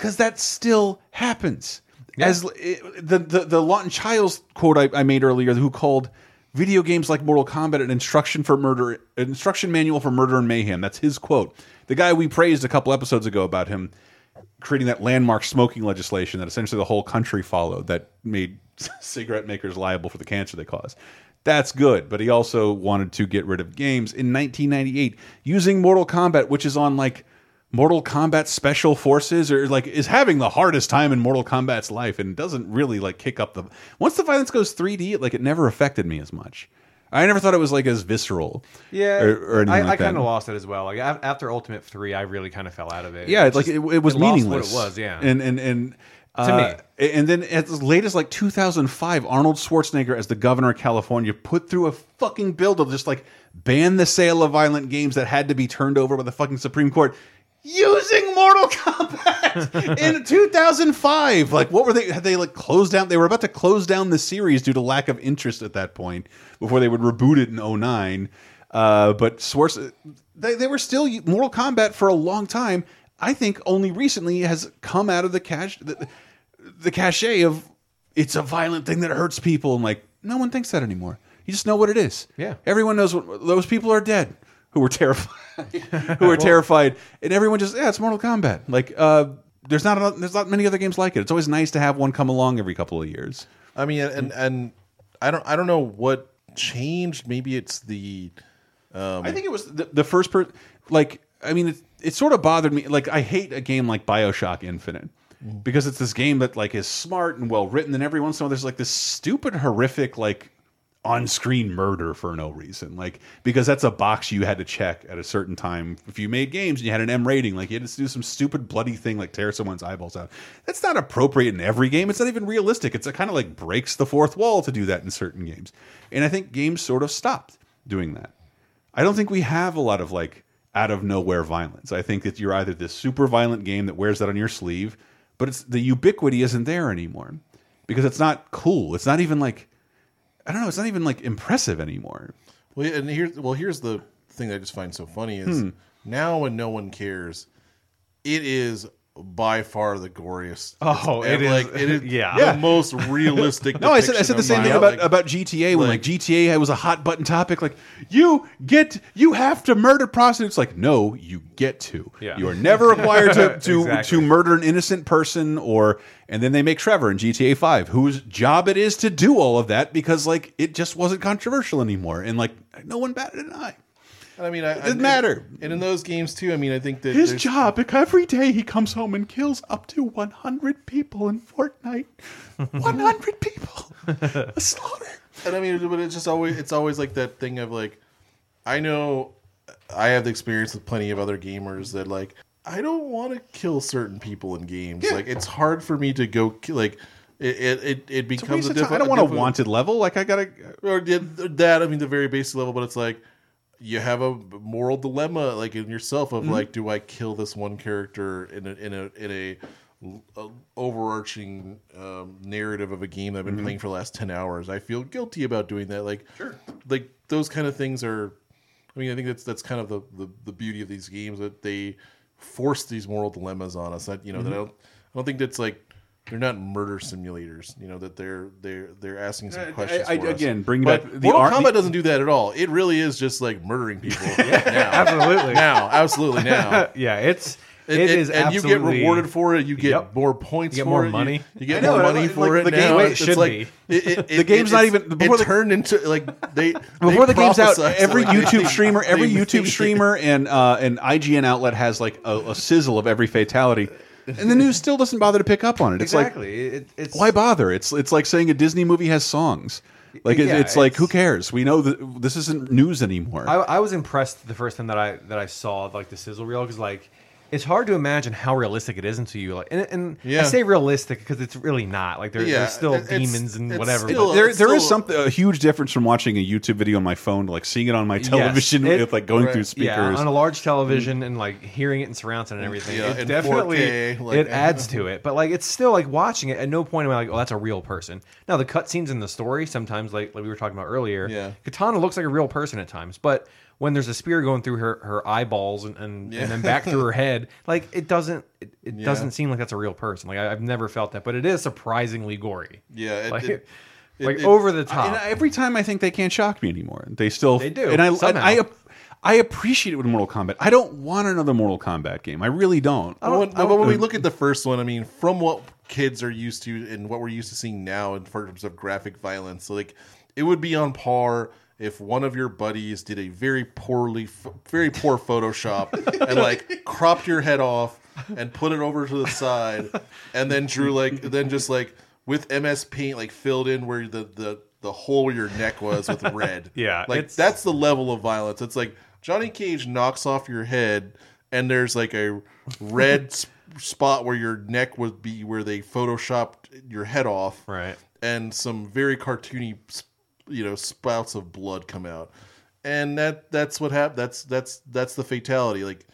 because that still happens. As it, the, the the Lawton Chiles quote I, I made earlier, who called video games like Mortal Kombat an instruction for murder, an instruction manual for murder and mayhem. That's his quote. The guy we praised a couple episodes ago about him creating that landmark smoking legislation that essentially the whole country followed that made cigarette makers liable for the cancer they cause. That's good, but he also wanted to get rid of games in 1998 using Mortal Kombat, which is on like Mortal Kombat Special Forces, or like is having the hardest time in Mortal Kombat's life, and doesn't really like kick up the. Once the violence goes 3D, like it never affected me as much. I never thought it was like as visceral. Yeah, or, or anything I, like I kind of lost it as well. Like after Ultimate Three, I really kind of fell out of it. Yeah, It it's like just- it, it was lost meaningless. What it was, yeah. and and and To uh, me. and then as late as like 2005, Arnold Schwarzenegger as the governor of California put through a fucking bill to just like ban the sale of violent games that had to be turned over by the fucking Supreme Court using Mortal Kombat in 2005. Like, what were they? Had they like closed down? They were about to close down the series due to lack of interest at that point before they would reboot it in 09. Uh, but Schwarz, they, they were still Mortal Kombat for a long time. I think only recently has come out of the cache the, the cachet of it's a violent thing that hurts people and like no one thinks that anymore. You just know what it is. Yeah. Everyone knows what those people are dead who were terrified, who were terrified, and everyone just yeah, it's Mortal Kombat. Like uh, there's not a, there's not many other games like it. It's always nice to have one come along every couple of years. I mean, and and I don't I don't know what changed. Maybe it's the. Um, I think it was the, the first person. Like, I mean, it, it sort of bothered me. Like, I hate a game like Bioshock Infinite because it's this game that like is smart and well written, and every once in a while there's like this stupid, horrific like on-screen murder for no reason. Like because that's a box you had to check at a certain time. If you made games and you had an m rating like you had to do some stupid bloody thing like tear someone's eyeballs out. That's not appropriate in every game. It's not even realistic. It's a kind of like breaks the fourth wall to do that in certain games. And i think games sort of stopped doing that. I don't think we have a lot of like out of nowhere violence. I think that you're either this super violent game that wears that on your sleeve but it's the ubiquity isn't there anymore because it's not cool. It's not even like I don't know. It's not even like impressive anymore. Well, and here's well, here's the thing that I just find so funny is Hmm. now when no one cares, it is by far the goriest. Oh, It's- it is- like it is yeah. the most realistic. No, I said I said the same thing about about GTA when like, GTA was a hot button topic. Like you get you have to murder prostitutes. Like no, you get to. Yeah. You are never required to to, Exactly. to murder an innocent person or. And then they make Trevor in GTA Five, whose job it is to do all of that because like it just wasn't controversial anymore, and like no one batted an eye. And I mean, I, It doesn't I- matter. And in those games too, I mean, I think that His job, every day he comes home and kills up to 100 people in Fortnite. 100 people. A slaughter. And I mean, but it's just always it's always like that thing of like, I know I have the experience with plenty of other gamers that like I don't want to kill certain people in games. Like it's hard for me to go ki- like it it it, becomes a of I don't want a wanted level. Like I gotta. or did that. I mean, the very basic level, but it's like you have a moral dilemma, like in yourself, of Mhm. like, do I kill this one character in a in a in a, a overarching um, narrative of a game that I've been Mhm. playing for the last ten hours? I feel guilty about doing that. Like, sure, like those kind of things are. I mean, I think that's that's kind of the, the, the beauty of these games that they force these moral dilemmas on us. That you know, that I don't I don't think that's like they're not murder simulators. You know that they're they're they're asking some questions. I- for us. again, bring But back the Mortal ar- Kombat the- doesn't do that at all. It really is just like murdering people. now. absolutely. now, absolutely now. yeah, it's And, it and- and you get rewarded for it. You get Yep. more points. You get for more it. money. You, you get know, more like- money for like it. the game- now. Wait, it It's should like, be. It, it, The game's it- not even- before it the- turned into like they Before they the game's out, every like, YouTube streamer, every YouTube streamer, and uh, an IGN outlet has like a, a sizzle of every fatality, and the news still doesn't bother to pick up on it. It's exactly. like It- it's why bother? It's it's like saying a Disney movie has songs. Like it, Yeah, it's like it's- who cares? We know that this isn't news anymore. I, I was impressed the first time that I that I saw like the sizzle reel because like it's hard to imagine how realistic it is until you like and, and Yeah. I say realistic because it's really not like there, Yeah, there's still it's- demons and whatever. still- but there, it's there is still- something a huge difference from watching a YouTube video on my phone to like seeing it on my television Yes, it- with like going right. through speakers. Yeah, on a large television and like hearing it in surround sound and everything. Yeah, it in definitely 4K, like- it adds to it. But like it's still like watching it. At no point am I like, oh, that's a real person. Now the cutscenes in the story sometimes, like like we were talking about earlier, Yeah. Katana looks like a real person at times, but when there's a spear going through her, her eyeballs and, and, Yeah. and then back through her head, like it doesn't it, it Yeah. doesn't seem like that's a real person. Like I, I've never felt that, but it is surprisingly gory. Yeah, it- like, it- like over the And top. every time I think they can't shock me anymore. They still They do, and I somehow. I I appreciate it with Mortal Kombat. I don't want another Mortal Kombat game. I really don't. But when, but when we look at the first one, I mean, from what kids are used to and what we're used to seeing now in terms of graphic violence, like it would be on par if one of your buddies did a very poorly, very poor Photoshop and like cropped your head off and put it over to the side, and then drew like, then just like with MS Paint like filled in where the the the hole where your neck was with red. Yeah, like it's- that's the level of violence. It's like Johnny Cage knocks off your head, and there's like a red spot where your neck would be, where they photoshopped your head off, right? And some very cartoony, you know, spouts of blood come out, and that that's what happened. That's that's that's the fatality. Like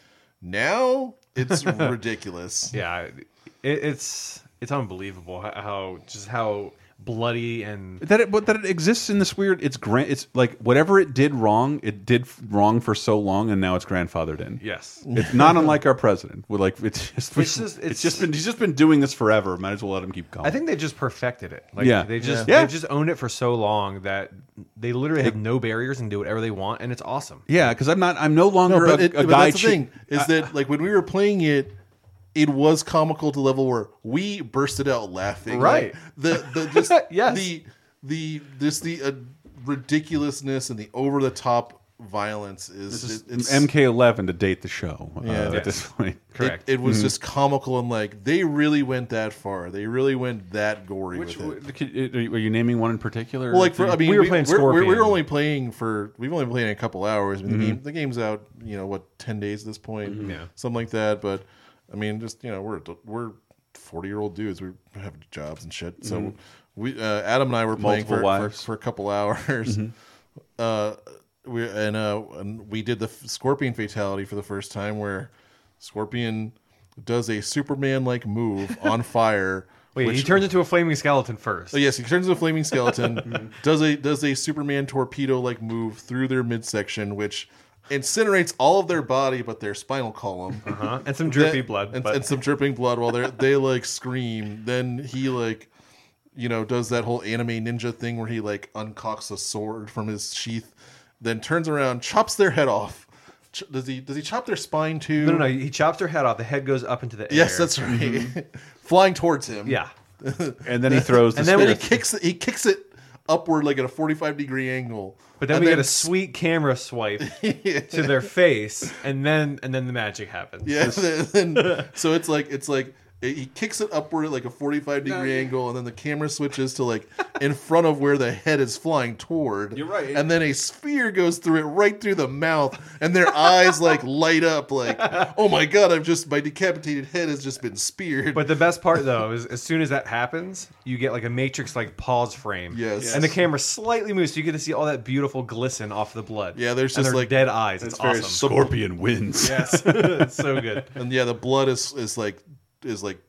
now, it's ridiculous. Yeah, it, it's it's unbelievable how, how just how bloody and that it but that it exists in this weird it's grand it's like whatever it did wrong it did wrong for so long and now it's grandfathered in Yes. it's not unlike our president We're like it's just It's just- it's it's- just been he's just been doing this forever might as well let him keep going I think they just perfected it. Like Yeah. they just Yeah. they just owned it for so long that they literally have no barriers and do whatever they want, and it's awesome. yeah because i'm not i'm no longer No, but, a, it, a but guy that's the thing is that like when we were playing it, it was comical to the level where we bursted out laughing. Right. Like, the the just Yes. the the just the uh, ridiculousness and the over the top violence is This is it- it's MK11 to date the show. uh, Yeah. at this point. It, it was Mhm. just comical and like they really went that far. They really went that gory Which with it. are you naming one in particular? Well, like for, I mean, We were playing we're, we're, we're only playing for we've only played in a couple hours. I mean, Mhm. the game the game's out. You know what, ten days at this point, Mm-hmm. Mhm. Yeah. something like that. But I mean, just you know, we're we're forty year old dudes. We have jobs and shit. So Mhm. we uh, Adam and I were playing for, for for a couple hours. Mhm. Uh, we and uh and we did the Scorpion fatality for the first time, where Scorpion does a Superman like move on fire. Wait, he turns into a flaming skeleton first. Oh, yes, he turns into a flaming skeleton. does a does a Superman torpedo like move through their midsection, which incinerates all of their body but their spinal column. Uh-huh. And some drippy Then- blood, And, but- and some dripping blood while they they like scream. Then he like you know does that whole anime ninja thing where he like uncocks a sword from his sheath, then turns around, chops their head off. Ch- Does he does he chop their spine too? No, no, no. He chops their head off. The head goes up into the air. Yes, that's right. Flying towards him. Yeah. And then he throws the and then when he kicks it, he kicks it upward like at a forty-five degree angle. But then And we get a sweet camera swipe to their face, and then and then the magic happens. Yeah. then- then- so it's like it's like he kicks it upward at like a forty-five degree angle, and then the camera switches to like in front of where the head is flying toward. You're right. And then a sphere goes through it right through the mouth, and their eyes like light up like, oh my god! I've just my decapitated head has just been speared. But the best part though is as soon as that happens, you get like a matrix like pause frame. Yes. And the camera slightly moves, so you get to see all that beautiful glisten off the blood. Yeah, there's just their like dead eyes. It's, It's very awesome. Scorpion wins. Yes, it's so good. and yeah, the blood is is like is like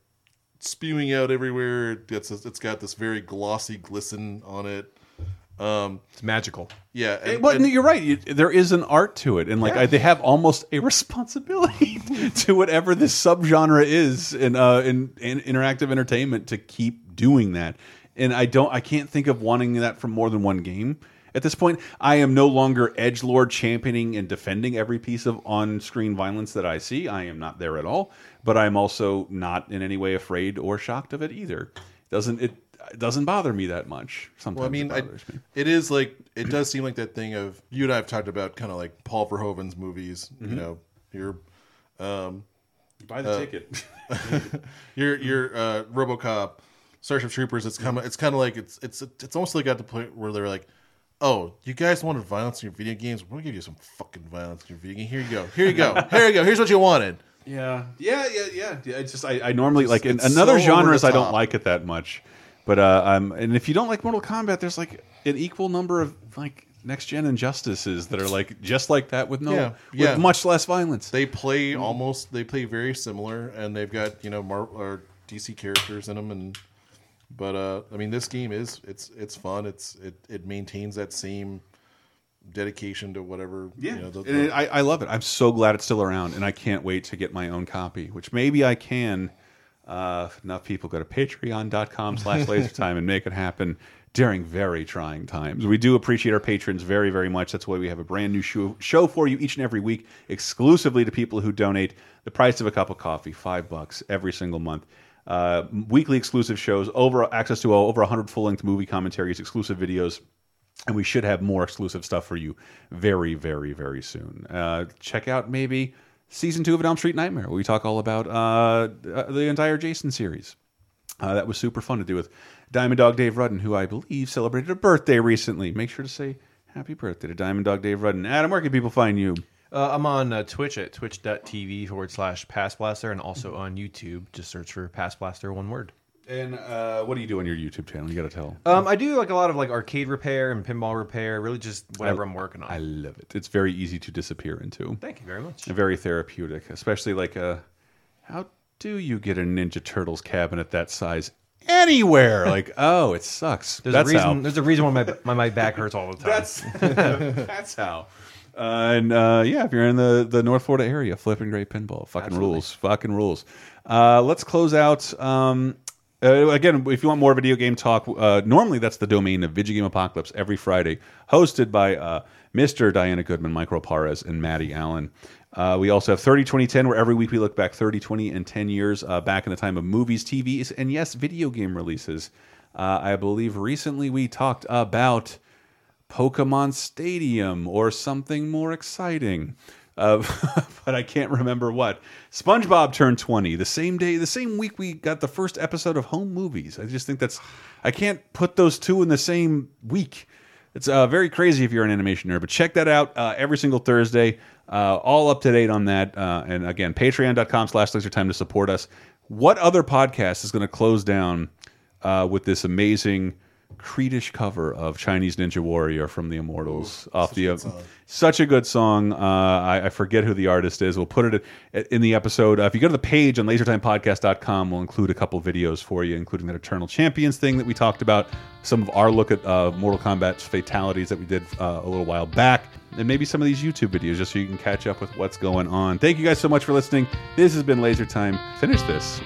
spewing out everywhere. It's it's got this very glossy glisten on it. Um, it's magical. Yeah, and, well, and- you're right. You- There is an art to it, and like I, they have almost a responsibility to whatever this subgenre is in, uh, in in interactive entertainment to keep doing that. And I don't, I can't think of wanting that from more than one game. At this point, I am no longer edge lord championing and defending every piece of on-screen violence that I see. I am not there at all. But I'm also not in any way afraid or shocked of it either. Doesn't it? It doesn't bother me that much. Sometimes well, I mean, it I, me. it is like it does seem like that thing of you and I have talked about kind of like Paul Verhoeven's movies. Mhm. You know, your um, Buy the uh, ticket. your your uh, RoboCop, Starship Troopers. It's kind of it's kind of like it's it's it's almost like at the point where they're like, oh, you guys wanted violence in your video games. We'll give you some fucking violence in your video game. Here you go. Here you go. Here you go. Here's what you wanted. Yeah, yeah, yeah, yeah. yeah it's just I, I normally like in another so over genres I don't like it that much, but uh, I'm and if you don't like Mortal Kombat, there's like an equal number of like next gen injustices that are like just like that with no yeah, with yeah. much less violence. They play almost they play very similar, and they've got you know Mar- or DC characters in them, and but uh, I mean this game is it's it's fun. It's it it maintains that same dedication to whatever. Yeah, you know, the, and it- I, I love it. I'm so glad it's still around, and I can't wait to get my own copy. Which maybe I can. Uh, enough people go to Patreon.com/slash LaserTime and make it happen during very trying times. We do appreciate our patrons very, very much. That's why we have a brand new show, show for you each and every week, exclusively to people who donate the price of a cup of coffee, five bucks every single month. Uh, weekly exclusive shows, over access to over 100 full-length movie commentaries, exclusive videos, and we should have more exclusive stuff for you very, very, very soon. Uh, check out maybe season two of Elm Street Nightmare. Where we talk all about uh, the entire Jason series. Uh, that was super fun to do with Diamond Dog Dave Rudden, who I believe celebrated a birthday recently. Make sure to say happy birthday to Diamond Dog Dave Rudden. Adam, where can people find you? Uh, I'm on uh, Twitch at twitch.tv forward slash Pass Blaster and also on YouTube. Just search for Pass Blaster, one word. And uh, what do you do on your YouTube channel? You got to tell. Um, I do like a lot of like arcade repair and pinball repair. Really, just whatever I- I'm working on. I love it. It's very easy to disappear into. Thank you very much. And very therapeutic, especially like uh how do you get a Ninja Turtles cabinet that size anywhere? Like, oh, it sucks. There's That's a reason. how. There's a reason why my my, my back hurts all the time. That's that's how. Uh, and uh, yeah, if you're in the, the North Florida area, flipping great pinball, fucking Absolutely. rules, fucking rules. Uh, let's close out. Um, uh, again, if you want more video game talk, uh, normally that's the domain of Video Game Apocalypse every Friday, hosted by uh, Mr. Diana Goodman, Michael Parez, and Maddie Allen. Uh, we also have 30 2010, where every week we look back 30, 20, and 10 years uh, back in the time of movies, TVs, and yes, video game releases. Uh, I believe recently we talked about Pokemon Stadium or something more exciting. Uh, but I can't remember what. SpongeBob turned 20 the same day, the same week we got the first episode of Home Movies. I just think that's, I can't put those two in the same week. It's uh, very crazy if you're an animation nerd, but check that out uh, every single Thursday. Uh, all up to date on that. Uh, and again, patreon.com slash time to support us. What other podcast is going to close down uh, with this amazing Creedish cover of Chinese Ninja Warrior from the Immortals off the uh, such a good song. Uh, I, I forget who the artist is. We'll put it in the episode. Uh, if you go to the page on lasertimepodcast.com, we'll include a couple videos for you, including that Eternal Champions thing that we talked about, some of our look at uh, Mortal Kombat's fatalities that we did uh, a little while back, and maybe some of these YouTube videos just so you can catch up with what's going on. Thank you guys so much for listening. This has been Laser Time. Finish this.